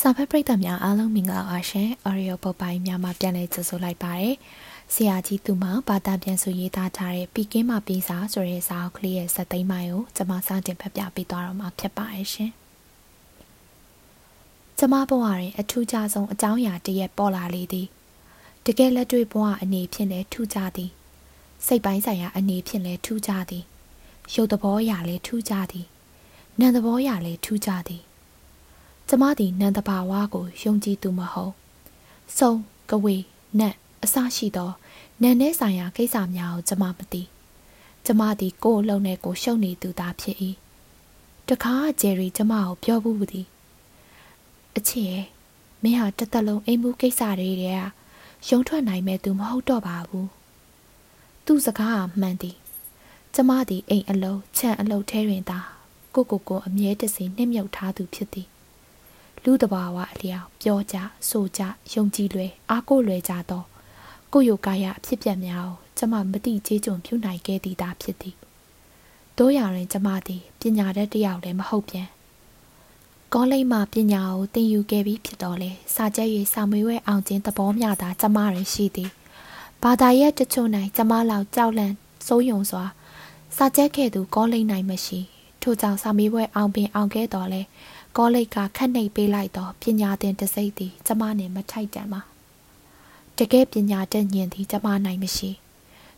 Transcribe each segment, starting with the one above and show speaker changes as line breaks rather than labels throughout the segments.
စာဖတ်ပရိသတ်များအားလုံးမင်္ဂလာပါရှင်။ Audio ပုတ်ပိုင်းများမှာပြန်လည်ကြိုဆိုလိုက်ပါရစေ။ဆရာကြီးသူမဘာသာပြန်ဆိုရေးသားထားတဲ့ပြီးကင်းမှပြီးစားဆိုတဲ့စာအုပ်ကလေးရဲ့ဇာတ်သိမ်းပိုင်းကိုကျွန်မစတင်ဖတ်ပြပေးသွားတော့မှာဖြစ်ပါရဲ့ရှင်။ကျွန်မဘဝတွင်အထူးခြားဆုံးအကြောင်းအရာတစ်ရက်ပေါ်လာလေသည်။တကယ်လက်တွေ့ဘဝအနေဖြင့်လည်းထူးခြားသည်။စိတ်ပိုင်းဆိုင်ရာအနေဖြင့်လည်းထူးခြားသည်။ရုပ်သဘောအရာလည်းထူးခြားသည်။နာမ်သဘောအရာလည်းထူးခြားသည်။ ကျမသည်နန္တဘာဝကိုယုံကြည်သူမဟုတ်စုံကဝေနတ်အစရှိသောနန်နဲ့ဆိုင်ရာကိစ္စများကိုကျမမသိကျမသည်ကိုယ်အလုံးနဲ့ကိုရှုံနေသူသားဖြစ်၏တခါဂျယ်ရီကျမကိုပြောဘူးသည်အချစ်ရဲ့မင်းဟာတသက်လုံးအိမ်မှုကိစ္စတွေကရုံထွက်နိုင်မဲ့သူမဟုတ်တော့ပါဘူးသူ့စကားကမှန်သည်ကျမသည်အိမ်အလုံးချန့်အလုံးထဲတွင်သာကိုကိုကိုအမြဲတစေနှိမ့်မြုပ်ထားသူဖြစ်သည် လူတဘာဝအလျောက်ပြောကြဆိုကြယုံကြည်လွယ်အားကိုးလွယ်ကြသောကိုယုကာယအဖြစ်ပြက်များကိုကျမမတိကျေးကျွန်ပြုနိုင်ခဲ့သည်သာဖြစ်သည်တို့ရရင်ကျမသည်ပညာတတ်တယောက်လည်းမဟုတ်ပြန်ကောလိပ်မှပညာကိုသင်ယူခဲ့ပြီးဖြစ်တော်လဲစာကြက်၍စာမွေးဝဲအောင်ခြင်းသဘောမျှတာကျမရင်ရှိသည်ဘာသာရဲ့တချို့၌ကျမလောက်ကြောက်လန့်စိုးယုံစွာစာကြက်ခဲ့သူကောလိပ်၌မရှိထို့ကြောင့်စာမေးပွဲအောင်ပင်အောင်ခဲ့တော်လဲ ကောလိပ်ကခက်နှိပ်ပေးလိုက်သောပညာသင်တစိမ့်သည်ကျမနှင့်မထိုက်တန်ပါတကယ်ပညာတတ်ညင်သည်ကျမနိုင်မရှိ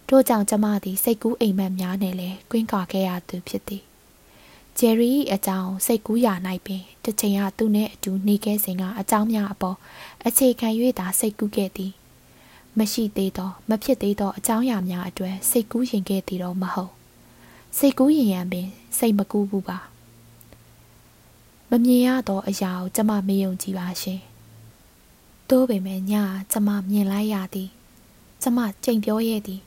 ထို့ကြောင့်ကျမသည်စိတ်ကူးအိမ်မက်များနဲ့လည်းကွင်းကာခဲ့ရသူဖြစ်သည်ဂျယ်ရီအကြောင်းစိတ်ကူးရ၌ပင်တစ်ချိန်ကသူနှင့်အတူနေခဲ့စဉ်ကအကြောင်းများအပေါ်အခြေခံ၍သာစိတ်ကူးခဲ့သည်မရှိသေးသောမဖြစ်သေးသောအကြောင်းအရာများအတွက်စိတ်ကူးရင်ခဲ့သည်တော့မဟုတ်စိတ်ကူးရင်ရန်ပင်စိတ်မကူးဘူးပါ မမြင်ရသောအရာကိုကျမမယုံကြည်ပါရှင်။သို့ပေမဲ့ညကျမမြင်လိုက်ရသည်။ကျမကြိမ်ပြောရဲ့သည်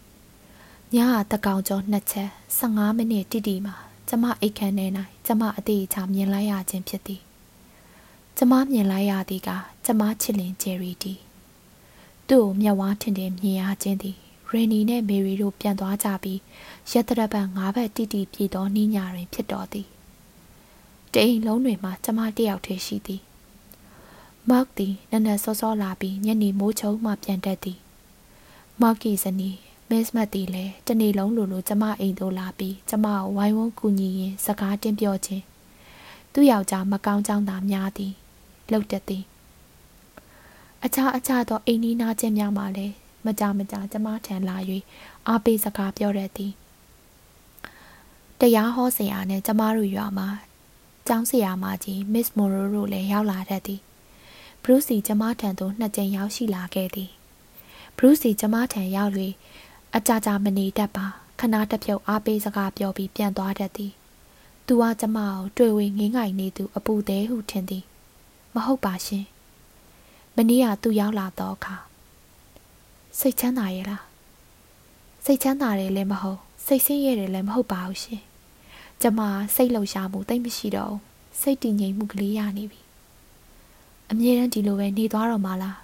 ။ညကတကောင်ကျော်နှစ်ချက်15မိနစ်တိတိမှာကျမအိတ်ခမ်းထဲ၌ကျမအသေးအချာမြင်လိုက်ရခြင်းဖြစ်သည်။ကျမမြင်လိုက်ရသည်ကကျမချစ်လင်ဂျယ်ရီတီ။သူ့ကိုမျက်ဝါးထင်ထင်မြင်ရခြင်းသည်ရေနီနဲ့မေရီတို့ပြန်သွားကြပြီးရက်တရပတ်၅ဘက်တိတိပြည့်သောနှင်းညာတွင်ဖြစ်တော်သည်။ တိမ်လုံးတွေမှာကျမတယောက်တည်းရှိသည်မောက်သည်နက်နက်စောစောလာပြီးညနေမိုးချုံမှပြန်တက်သည်မောက်ကီဇနီမစ်မတ်သည်လည်းတနေ့လုံးလိုလိုကျမအိမ်သို့လာပြီးကျမကိုဝိုင်းဝန်းကူညီရင်းစကားတင်းပြောခြင်းသူ့ယောက်ျားမကောင်းကြောင်းသာများသည်လှုပ်တက်သည်အခြားအခြားသောအိမ်နီးနားချင်းများမှလည်းမကြမကြကျမထံလာ၍အားပေးစကားပြောရသည်တရားဟောဆရာနဲ့ကျမတို့ရွာမှာ ကျောင်းဆရာမကြီး Miss Moro တို့လည်းရောက်လာတတ်သည်ဘရုစီကျမထံသို့နှစ်ကြိမ်ရောက်ရှိလာခဲ့သည်ဘရုစီကျမထံရောက်၍အကြကြမနေတတ်ပါခဏတစ်ဖြုတ်အားပေးစကားပြောပြီးပြန်သွားတတ်သည်သူကကျမကိုတွေ့ဝေငင်းငိုင်နေသူအပူသေးဟုထင်သည်မဟုတ်ပါရှင်မနေ့ကသူရောက်လာတော့အခါစိတ်ချမ်းသာရဲ့လားစိတ်ချမ်းသာတယ်လည်းမဟုတ်စိတ်ဆင်းရဲတယ်လည်းမဟုတ်ပါဘူးရှင် ကျမစိတ်လှုပ်ရှားမှုတိတ်မရှိတော့စိတ်တည်ငြိမ်မှုကလေးရနေပြီအမြဲတမ်းဒီလိုပဲနေသွားတော့မှလား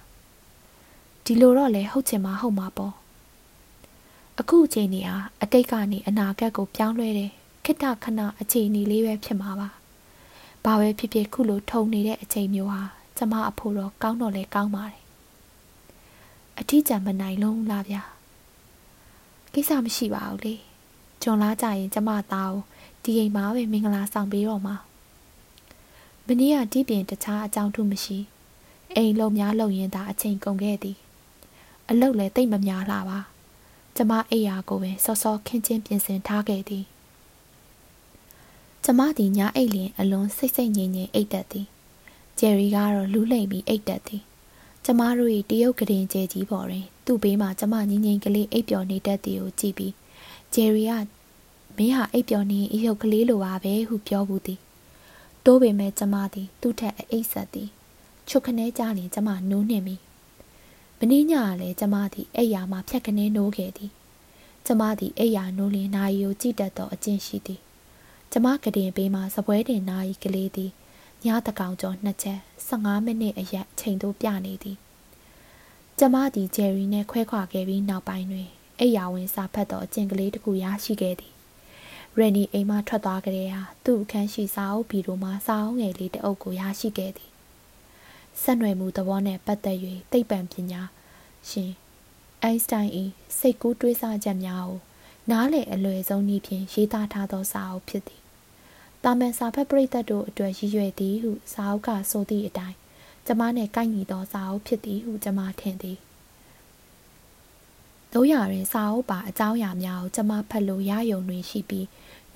ဒီလိုတော့လေဟုတ်ချင်မှဟုတ်မှာပေါ့အခုအချိန်နေဟာအတိတ်ကနေအနာဂတ်ကိုပြောင်းလဲတယ်ခိတခဏအချိန်နေလေးပဲဖြစ်မှာပါဘာပဲဖြစ်ဖြစ်ခုလိုထုံနေတဲ့အချိန်မျိုးဟာကျမအဖို့တော့ကောင်းတော့လေကောင်းပါတယ်အထီးကျန်မနိုင်လုံးလားဗျာကိစ္စမရှိပါဘူးလေဂျွန်လာကြရင်ကျမသားကို ဒီအိမ်မှာပဲမင်္ဂလာဆောင်ပေးတော့မှာမနေ့ကဒီပြင်တခြားအကြောင်းထုမရှိအိမ်လုံများလုံရင်သာအချိန်ကုန်ခဲ့သည် အလုတ်လည်းတိတ်မများလာပါကျမအိယာကိုပင်စောစောခင်းချင်းပြင်ဆင်ထားခဲ့သည်ကျမသည်ညာအိတ်လျင်အလွန်စိတ်စိတ်ငြိမ်ငြိမ်အိတ်တက်သည်ဂျယ်ရီကတော့လူးလိမ့်ပြီးအိတ်တက်သည်ကျမတို့၏တရုတ်ကရင်ကျဲကြီးပေါ်တွင် သူ့ဘေးမှာကျမငင်းငင်းကလေးအိပ်ပျော်နေတတ်သည်ကိုကြည့်ပြီးဂျယ်ရီက မင်းဟာအိပ်ပျော်နေအယုတ်ကလေးလိုပါပဲဟုပြောဘူးသည်တိုးပေမဲ့ကျမသည် သူ့ထက်အိပ်ဆက်သည်ချွတ်ခနဲကြနေကျမနိုးနှင်ပြီမင်းညကလည်းကျမသည်အိပ်ယာမှဖြတ်ခနဲနိုးခဲ့သည်ကျမသည်အိပ်ယာနိုးလင်နာရီကိုကြည့်တတ်သောအကျင့်ရှိသည်ကျမကတင်ပေးမှစပွဲတင်နာရီကလေးသည်ညတကောင်ကျော်နှစ်ချက်15မိနစ်အရက်ချိန်သို့ပြနေသည်ကျမသည်ဂျယ်ရီနဲ့ခွဲခွာခဲ့ပြီးနောက်ပိုင်းတွင်အိယာဝင်စာဖတ်သောအကျင့်ကလေးတစ်ခုရရှိခဲ့သည် ရန်နီအိမ်မှထွက်သွားကြတဲ့ဟာသူ့အခန်းရှိစာအုပ်ဘီရိုမှာစာအုပ်ငယ်လေးတစ်အုပ်ကိုရရှိခဲ့သည်ဆက်နွယ်မှုသဘောနဲ့ပတ်သက်၍သိပ္ပံပညာရှင်အိုင်းစတိုင်၏စိတ်ကူးတွေးဆချက်များကိုနားလည်အလွယ်ဆုံးနည်းဖြင့်ရေးသားထားသောစာအုပ်ဖြစ်သည်။တာမန်စာဖတ်ပရိသတ်တို့အတွက်ရည်ရွယ်သည်ဟုစာအုပ်ကဆိုသည့်အတိုင်းကျမနှင့်ကိုက်ညီသောစာအုပ်ဖြစ်သည်ဟုကျမထင်သည်။တို့ရရင်စာအုပ်ပါအကြောင်းအရာများကိုကျမဖတ်လို့ရယုံတွင်ရှိပြီး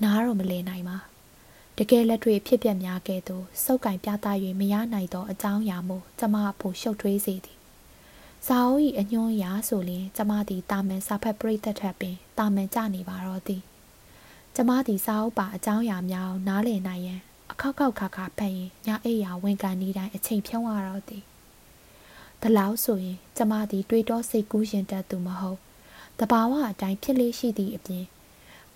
နားတော့မလည်နိုင်ပါ။တကယ်လက်တွေ့ဖြစ်ပျက်များကဲ့သို့စုပ်ကင်ပြသ၍မရနိုင်သောအကြောင်းအရာမို့ကျမအဖို့ရှုပ်ထွေးစေသည်။စာအုပ်၏အညွှန်းအရာဆိုလျှင်ကျမသည်တာမန်စာဖတ်ပရိသတ်ထက်ပင်တာမန်ကြနေပါတော့သည်။ကျမသည်စာအုပ်ပါအကြောင်းအရာများကိုနားလည်နိုင်ရန်အခောက်ခောက်ခါခါဖတ်ရင်ညအိယာဝန်ကန်နေတိုင်းအချိန်ဖြုံးရတော့သည်။ဒါလောက်ဆိုရင် ကျမသည် တွေးတောစိတ်ကူးရင်တတ်သူမဟုတ်။တဘာဝအတိုင်းဖြစ်လေးရှိသည့်အပြင်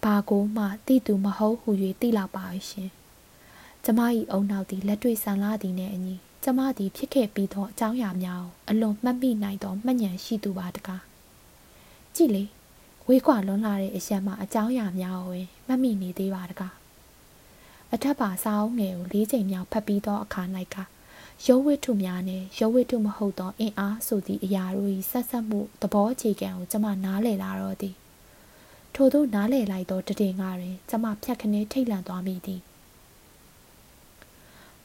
ဘာကိုမှတိသူမဟုတ်ဟု၍သိလောက်ပါရှင်။ကျမ၏အုံနောက်သည်လက်တွေ့ဆန်လာသည်နှင့်အညီကျမသည်ဖြစ်ခဲ့ပြီးသောအကြောင်းအရာများကိုအလွန်မှတ်မိနိုင်သောမှတ်ဉာဏ်ရှိသူပါတကား။ကြည့်လေဝေးကွာလွန်လာတဲ့အရာမှာအကြောင်းအရာများကိုမှတ်မိနေသေးပါတကား။အထက်ပါစာအုပ်ငယ်ကို၄ချိန်မြောက်ဖတ်ပြီးသောအခါ၌ကရုပ်ဝတ္ထုများနဲ့ရုပ်ဝတ္ထုမဟုတ်သောအင်အားဆိုသည့်အရာတို့၏ဆက်ဆက်မှုသဘောအခြေခံကိုကျမနားလည်လာတော့သည် ထို့သောနားလည်လိုက်သောတည်ငါတွင်ကျမဖြတ်ခနဲထိတ်လန့်သွားမိသည်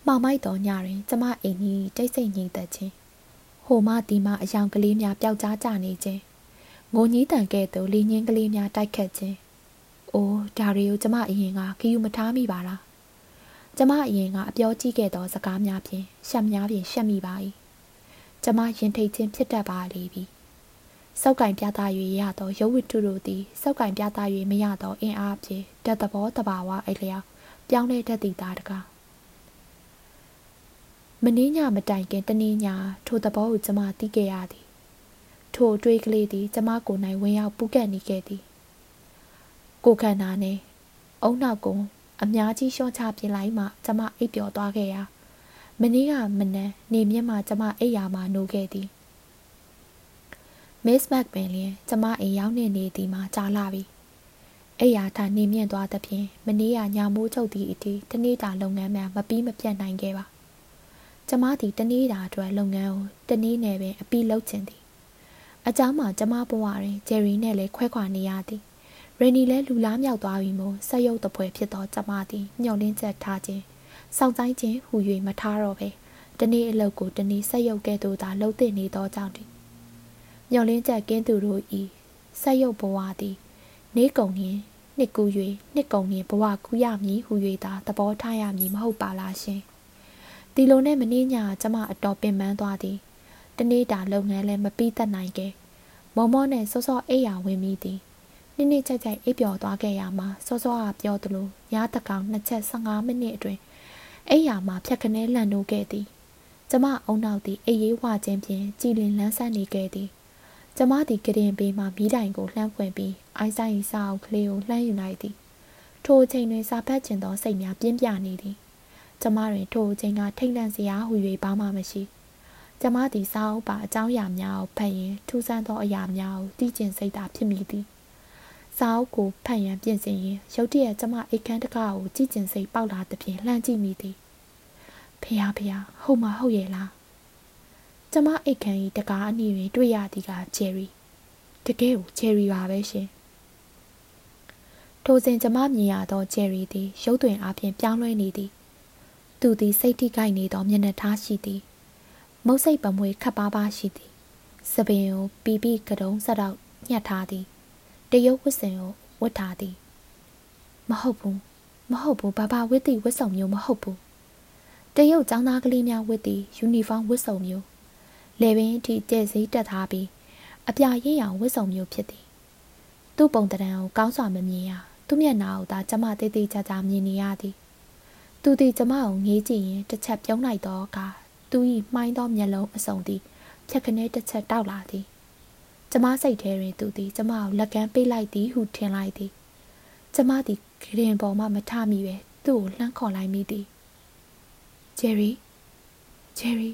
မှောင်မိုက်သောညတွင်ကျမအိမ်ကြီးတိတ်ဆိတ်ငြိမ်သက်ခြင်းဟိုမှဒီမှအယောင်ကလေးများပျောက်ကြားကြနေခြင်းငိုညည်းတန်ကဲ့သို့လီညင်းကလေးများတိုက်ခတ်ခြင်းအိုးဒါတွေကိုကျမအရင်ကခီးယူမထားမိပါလားကျမအရင်ကအပြောကြည့်ခဲ့သောစကားများဖြင့်ရှက်များဖြင့်ရှက်မိပါ၏ကျမရင်ထိတ်ခြင်းဖြစ်တတ်ပါလေပြီ စောက်ကင်ပြသ၍ရသောရုပ်ဝတ္ထုတို့သည်စောက်ကင်ပြသ၍မရသောအင်အားဖြင့်တတ်သဘောတဘာဝအလျောက်ပြောင်းလဲတတ်သည့်သားတကားမင်းညမတိုင်ခင်တနေ့ညထိုသဘောကိုကျမသိခဲ့ရသည်ထိုအတွေးကလေးသည်ကျမကိုယ်၌ဝင်ရောက်ပူးကပ်နေခဲ့သည်ကိုခန္ဓာနှင့်အုံနောက်ကိုအများကြီးရှော့ချပြလိုက်မှကျမအိပ်ပျော်သွားခဲ့ရာမနေ့ကမနက်နေမြင့်မှကျမအိပ်ရာမှနိုးခဲ့သည် မစ်မက်ပင်လျင်ကျမအိမ်ရောက်နေနေသည်မှာကြာလာပြီအိယာထားနေမြင့်သွားသဖြင့်မနေ့ကညာမိုးချုပ်သည့်အထိတနေ့တာလုပ်ငန်းများမပြီးမပြတ်နိုင်ခဲ့ပါကျမသည်တနေ့တာအတွက်လုပ်ငန်းကိုတနေ့နဲ့ပင်အပြီးလုပ်ချင်သည်အเจ้าမှာကျမဘဝတွင်ဂျယ်ရီနဲ့လည်းခွဲခွာနေရသည်ရန်နီလည်းလူလားမြောက်သွားပြီမို့ဆက်ရုပ်တပွဲဖြစ်သောကျမသည်ညှော်လင်းချက်ထားခြင်းစောင့်ဆိုင်ခြင်းဟူ၍မထားတော့ပဲတနေ့အလုပ်ကိုတနေ့ဆက်ရုပ်ကဲ့သို့သာလှုပ်တင်နေသောကြောင့်သည် ညှော်လင်းချက်ကင်းသူတို့ဤဆက်ရုပ်ဘဝသည် နေကုံနှင့်နှစ်ကူ၍နှစ်ကုံနှင့်ဘဝကူးရမည်ဟူ၍သာသဘောထားရမည်မဟုတ်ပါလားရှင်ဒီလိုနဲ့မင်းညာကျမအတော်ပင်ပန်းသွားသည်တနေ့တာလုပ်ငန်းလည်းမပြီးတတ်နိုင်ခဲ့မော်မောနဲ့စောစောအိယာဝင်မိသည်နိမ့်နိမ့်ကြိုက်ကြိုက်အိပ်ပျော်သွားခဲ့ရမှာစောစောကပြောသလိုညတကောင်နှစ်ချက်15မိနစ်အတွင်းအိယာမှာဖြတ်ခနဲလန့်နိုးခဲ့သည်ကျမအုံနောက်သည်အေးရေးဝခြင်းဖြင့်ကြည်လင်လန်းဆန်းနေခဲ့သည် ကျမသည်ကရင်ပေးမှမိတိုင်ကိုလှမ်းဖွင့်ပြီးအိုင်းဆိုင်စာအုပ်ကလေးကိုလှမ်းယူလိုက်သည်ထိုအချိန်တွင်စာဖတ်ကျင်သောစိတ်များပြင်းပြနေသည်ကျမတွင်ထိုအချိန်ကထိတ်လန့်စရာဟူ၍ဘာမှမရှိကျမသည်စာအုပ်ပါအကြောင်းအရာများကိုဖတ်ရင်ထူးဆန်းသောအရာများကိုသိကျင်စိတ်သာဖြစ်မိသည်စာအုပ်ကိုဖတ်ရန်ပြင်ဆင်ရင်ရုတ်တရက်ကျမအိတ်ခမ်းတကားကိုကြည့်ကျင်စိတ်ပေါက်လာသဖြင့်လှမ်းကြည့်မိသည်ဖះဖះဟုတ်မဟုတ်ရဲ့လား ကျမအိတ်ခမ်းဤတကားအနီးတွင်တွေ့ရသည်ကဂျယ်ရီတကယ်ကိုဂျယ်ရီပါပဲရှင်ထိုစဉ်ကျမမြင်ရသောဂျယ်ရီသည်ရုပ်သွင်အပြင်ပြောင်းလဲနေသည်သူသည်စိတ်ထိခိုက်နေသောမျက်နှာထားရှိသည်မုတ်စိတ်ပမွေခပ်ပါးပါးရှိသည်စပင်ကိုပီပီကတုံးဆက်တော့ညှက်ထားသည်တရုတ်ဝတ်စင်ကိုဝတ်ထားသည်မဟုတ်ဘူးမဟုတ်ဘူးဘာဘာဝတ်သည့်ဝတ်စုံမျိုးမဟုတ်ဘူးတရုတ်ចောင်းသားကလေးများဝတ်သည့်ယူနီဖောင်းဝတ်စုံမျိုး လေပင်အထိကျဲစည်းတက်ထားပြီးအပြရင်းရောင်ဝတ်စုံမျိုးဖြစ်သည်သူ့ပုံတံကိုကောင်းစွာမမြင်ရသူ့မျက်နှာကိုသာကျမတေးသေးချာချာမြင်နေရသည်သူသည်ကျမကိုငေးကြည့်ရင်တစ်ချက်ပြုံးလိုက်တော့ကသူ၏မှိုင်းသောမျက်လုံးအစုံသည်ဖြက်ခနဲတစ်ချက်တောက်လာသည်ကျမစိတ်ထဲတွင်သူသည်ကျမကိုလက်ကမ်းပေးလိုက်သည်ဟုထင်လိုက်သည်ကျမသည်ဂရင်ပေါ်မှမထမိပဲသူ့ကိုလှမ်းခေါ်လိုက်မိသည်ဂျယ်ရီဂျယ်ရီ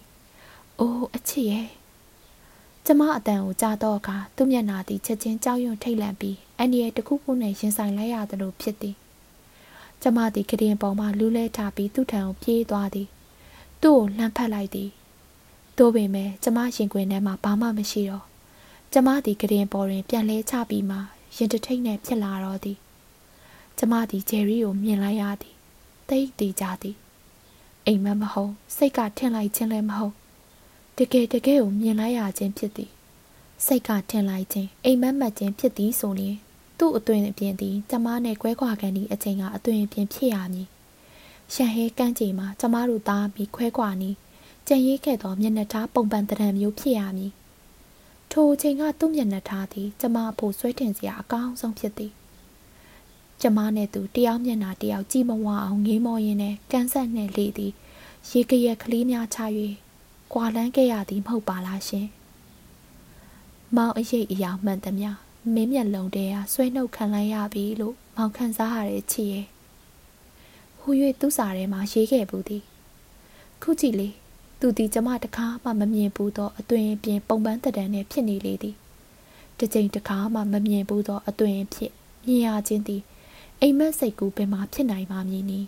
အိုးအချစ်ရဲ့ကျမအတန်ကိုကြားတော့အခါသူ့မျက်နှာသည်ချက်ချင်းကြောက်ရွံ့ထိတ်လန့်ပြီးအန်ဒီရဲ့တခုခုနဲ့ရင်ဆိုင်လိုက်ရသလိုဖြစ်သည်ကျမသည်ကရင်ပေါ်မှလူးလဲထားပြီးသူ့ထံကိုပြေးသွားသည်သူ့ကိုလှမ်းဖက်လိုက်သည်တိုးပေမဲ့ကျမရင်ခွင်ထဲမှာဘာမှမရှိတော့ကျမသည်ကရင်ပေါ်တွင်ပြန်လဲချပြီးမှရင်တထိတ်နဲ့ဖြစ်လာတော့သည်ကျမသည်ဂျယ်ရီကိုမြင်လိုက်ရသည်တိတ်တီကြသည်အိမ်မက်မဟုတ်စိတ်ကထင်လိုက်ခြင်းလည်းမဟုတ် တကယ်တကယ်ကိုမြင်လိုက်ရခြင်းဖြစ်သည်စိတ်ကထင်လိုက်ခြင်းအိမ်မက်မှတ်ခြင်းဖြစ်သည်ဆိုရင်သူ့အသွင်အပြင်သည်ကျမနဲ့ကွဲခွာကန်သည့်အချိန်ကအသွင်အပြင်ဖြစ်ရမည်ရှန်ဟဲကန်းချိန်မှာကျမတို့သားပြီးခွဲခွာနီးကြံရေးခဲ့သောမျက်နှာထားပုံပန်တရံမျိုးဖြစ်ရမည်ထိုအချိန်ကသူ့မျက်နှာထားသည်ကျမအဖို့ဆွဲတင်စရာအကောင်းဆုံးဖြစ်သည်ကျမနဲ့သူတယောက်မျက်နှာတယောက်ကြည့်မဝအောင်ငေးမောရင်းနဲ့ကန်းဆက်နဲ့လေသည် ရေကရက်ကလေးများချ၍ ကွာလန်းခဲ့ရသည်မဟုတ်ပါလားရှင်မောင်အရေးအရာမှန်သမျှမင်းမျက်လုံးတဲဟာဆွဲနှုတ်ခံလိုက်ရပြီလို့မောင်ခံစားရတဲ့ချစ်ရဲ့ဟူ၍သူ့စာထဲမှာရေးခဲ့ဘူးသည်ခုကြည့်လေသူဒီကျမတကားမှမမြင်ဘူးသောအသွင်ပြင်ပုံပန်းတံတန်နဲ့ဖြစ်နေလေသည်တစ်ချိန်တကားမှမမြင်ဘူးသောအသွင်ဖြစ်မြင်ရခြင်းသည်အိမ်မက်စိတ်ကူပင်မှာဖြစ်နိုင်ပါမည်နီ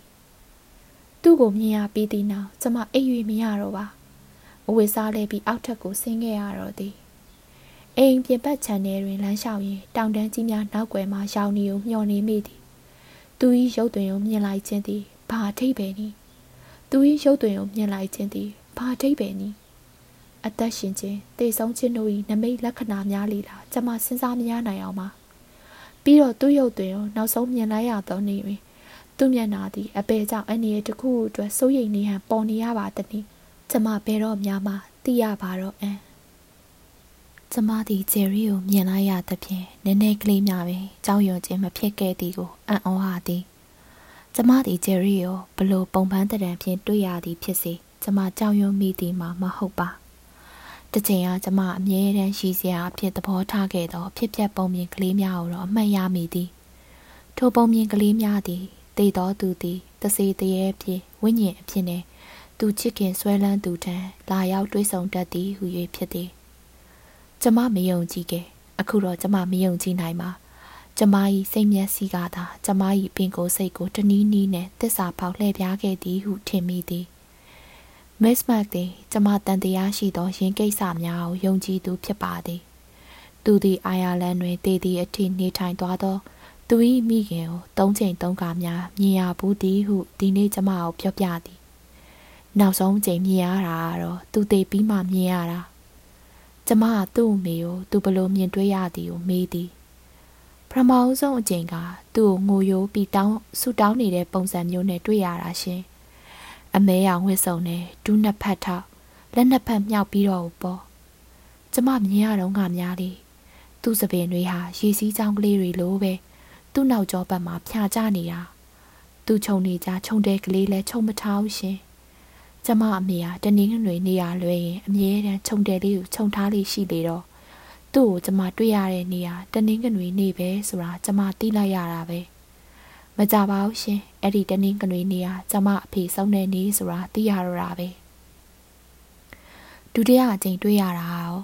သူ့ကိုမြင်ရပြီးသည့်နောက်ကျမအိပ်၍မရတော့ပါ အဝတ်စားလဲပြီးအောက်ထပ်ကိုဆင်းခဲ့ရတော့သည်အိမ်ပြင်ပခြံထဲတွင်လမ်းလျှောက်ရင်တောင်တန်းကြီးများနောက်ွယ်မှရောင်နေကိုမျှော်နေမိသည်သူ၏ရုပ်သွင်ကိုမြင်လိုက်ခြင်းသည်ဘာအထိပ်ပဲနည်းသူ၏ရုပ်သွင်ကိုမြင်လိုက်ခြင်းသည်ဘာအထိပ်ပဲနည်းအသက်ရှင်ခြင်းတေဆုံးခြင်းတို့၏နမိတ်လက္ခဏာများလေလားကျွန်မစဉ်းစားမရနိုင်အောင်ပါပြီးတော့သူ့ရုပ်သွင်ကိုနောက်ဆုံးမြင်လိုက်ရသောနေ့တွင်သူ့မျက်နှာသည်အပေကြောင့်အနေနဲ့တခုအတွက်စိုးရိမ်နေဟန်ပေါ်နေရပါသည်။ ကျွန်မဘယ်တော့မှမသိရပါတော့အန်။ကျွန်မသည်ဂျယ်ရီကိုမြင်လိုက်ရသဖြင့်နည်းနည်းကလေးများပင်ကြောက်ရွံ့ခြင်းမဖြစ်ခဲ့သည်ကိုအံ့ဩရသည်။ကျွန်မသည်ဂျယ်ရီကိုဘလို့ပုံပန်းတံဖြင့်တွေ့ရသည်ဖြစ်စေကျွန်မကြောက်ရွံ့မိသည်မှာမဟုတ်ပါ။တစ်ချိန်ကကျမအမြဲတမ်းရှိစရာအဖြစ်သဘောထားခဲ့သောဖြစ်ပျက်ပုံမြင်ကလေးများကိုတော့အမှတ်ရမိသည်ထိုပုံမြင်ကလေးများသည်တည်တော်သူသည်တစေတရေဖြစ်ဝိညာဉ်အဖြစ်နဲ့ သူချစ်ခင်ဆွဲလန်းသူထံလာရောက်တွေးဆုံတတ်သည်ဟု၍ဖြစ်သည်ကျမမယုံကြည်ခဲ့အခုတော့ကျမမယုံကြည်နိုင်ပါကျမ၏စိတ်မျက်စိကသာကျမ၏ပင်ကိုယ်စိတ်ကိုတနည်းနည်းနဲ့တစ္ဆာပေါက်လှည့်ပြားခဲ့သည်ဟုထင်မိသည်မစ်မတ်သည်ကျမတန်တရားရှိသောယင်းကိစ္စများကိုယုံကြည်သူဖြစ်ပါသည်သူသည်အိုင်ယာလန်တွင်တည်သည့်အထိနေထိုင်သွားသောသူ၏မိခင်ကိုသုံးချိန်သုံးခါများမြင်ရဘူးသည်ဟုဒီနေ့ကျမကိုပြောပြသည် နောက်ဆုံးချိန်မြင်ရတာကတော့သူတည်ပြီးမှမြင်ရတာကျမကသူ့အမေကိုသူဘလို့မြင်တွေ့ရသည်ကိုမေးသည်ပထမဆုံးအချိန်ကသူ့ကိုငိုယိုးပြီးတောင်းဆူတောင်းနေတဲ့ပုံစံမျိုးနဲ့တွေ့ရတာရှင်။အမဲရောင်ဝစ်စုံနဲ့ဒူးနှစ်ဖက်ထောက်လက်နှစ်ဖက်မြောက်ပြီးတော့ပေါ့ကျမမြင်ရတော့ငါများလေသူ့စပင်တွေဟာရေစည်းချောင်းကလေးတွေလိုပဲသူ့နောက်ကျောဘက်မှာဖြာကျနေတာသူ့ခြုံနေကြခြုံတဲ့ကလေးလဲခြုံမထားဘူးရှင် ကျမအမေဟာတနင်္ဂနွေနေရလွဲရင်အမြဲတမ်းခြုံတယ်လေးကိုခြုံထားလေးရှိလေတော့သူ့ကိုကျမတွေ့ရတဲ့နေရာတနင်္ဂနွေနေပဲဆိုတာကျမသိလိုက်ရတာပဲမကြပါဘူးရှင်အဲ့ဒီတနင်္ဂနွေနေ့ကကျမအဖေဆုံးတဲ့နေ့ဆိုတာသိရတော့တာပဲဒုတိယအကြိမ်တွေ့ရတာရော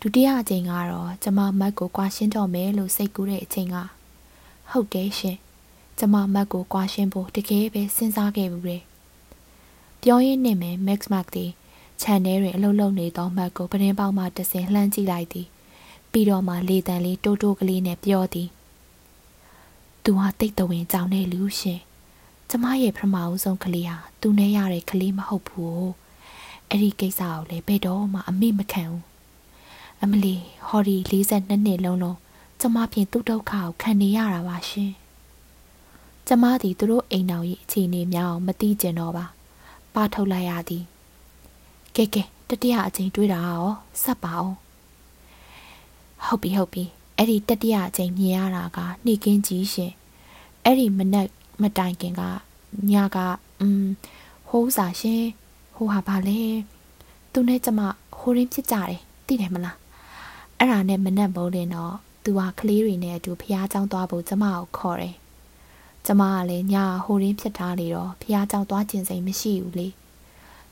ဒုတိယအကြိမ်ကတော့ကျမမတ်ကိုကွာရှင်းတော့မယ်လို့စိတ်ကူးတဲ့အချိန်ကဟုတ်တယ်ရှင်ကျမမတ်ကိုကွာရှင်းဖို့တကယ်ပဲစဉ်းစားခဲ့ဘူးတယ် ပြောရင်းနဲ့မယ် Max Mark ဒီ channel တွင်အလုပ်လုပ်နေသောမတ်ကိုပရင်ပေါက်မှတဆင်လှမ်းကြည့်လိုက်သည်ပြီးတော့မှလေတံလေးတိုးတိုးကလေးနဲ့ပြောသည်သူဟာတိတ်တဝင်ကြောင်တဲ့လူရှင်ကျမရဲ့ပထမအဆုံးကလေးဟာသူနဲ့ရတဲ့ကလေးမဟုတ်ဘူးအဲ့ဒီကိစ္စကိုလည်းဘယ်တော့မှအမိမခံဘူးအမလီဟော်ဒီ42နှစ်လုံးလုံးကျမဖြင့်သူ့ဒုက္ခကိုခံနေရတာပါရှင်ကျမသည်သူတို့အိမ်တော်၏အခြေအနေများအောင်မသိကျင်တော့ပါ ပါထုတ်လိုက်ရသည်ကဲကဲတတိယအချိန်တွေးတာရောဆက်ပါအောင်ဟုတ်ပြီဟုတ်ပြီအဲ့ဒီတတိယအကြိမ်မြင်ရတာကနှိကင်းကြီးရှင်အဲ့ဒီမနက်မတိုင်ခင်ကညကอืมဟိုးစာရှင်ဟိုဟာပါလေသူနဲ့ကျမဟိုရင်းဖြစ်ကြတယ်သိတယ်မလားအဲ့ဒါနဲ့မနက်မိုးလင်းတော့သူဟာကလေးတွေနဲ့အတူဖះเจ้าသွားဖို့ကျမကိုခေါ်တယ် ကျမကလည်းညာဟိုရင်းဖြစ်ထားလေတော့ဖះကြောက်သွားခြင်းစိမ်မရှိဘူးလေ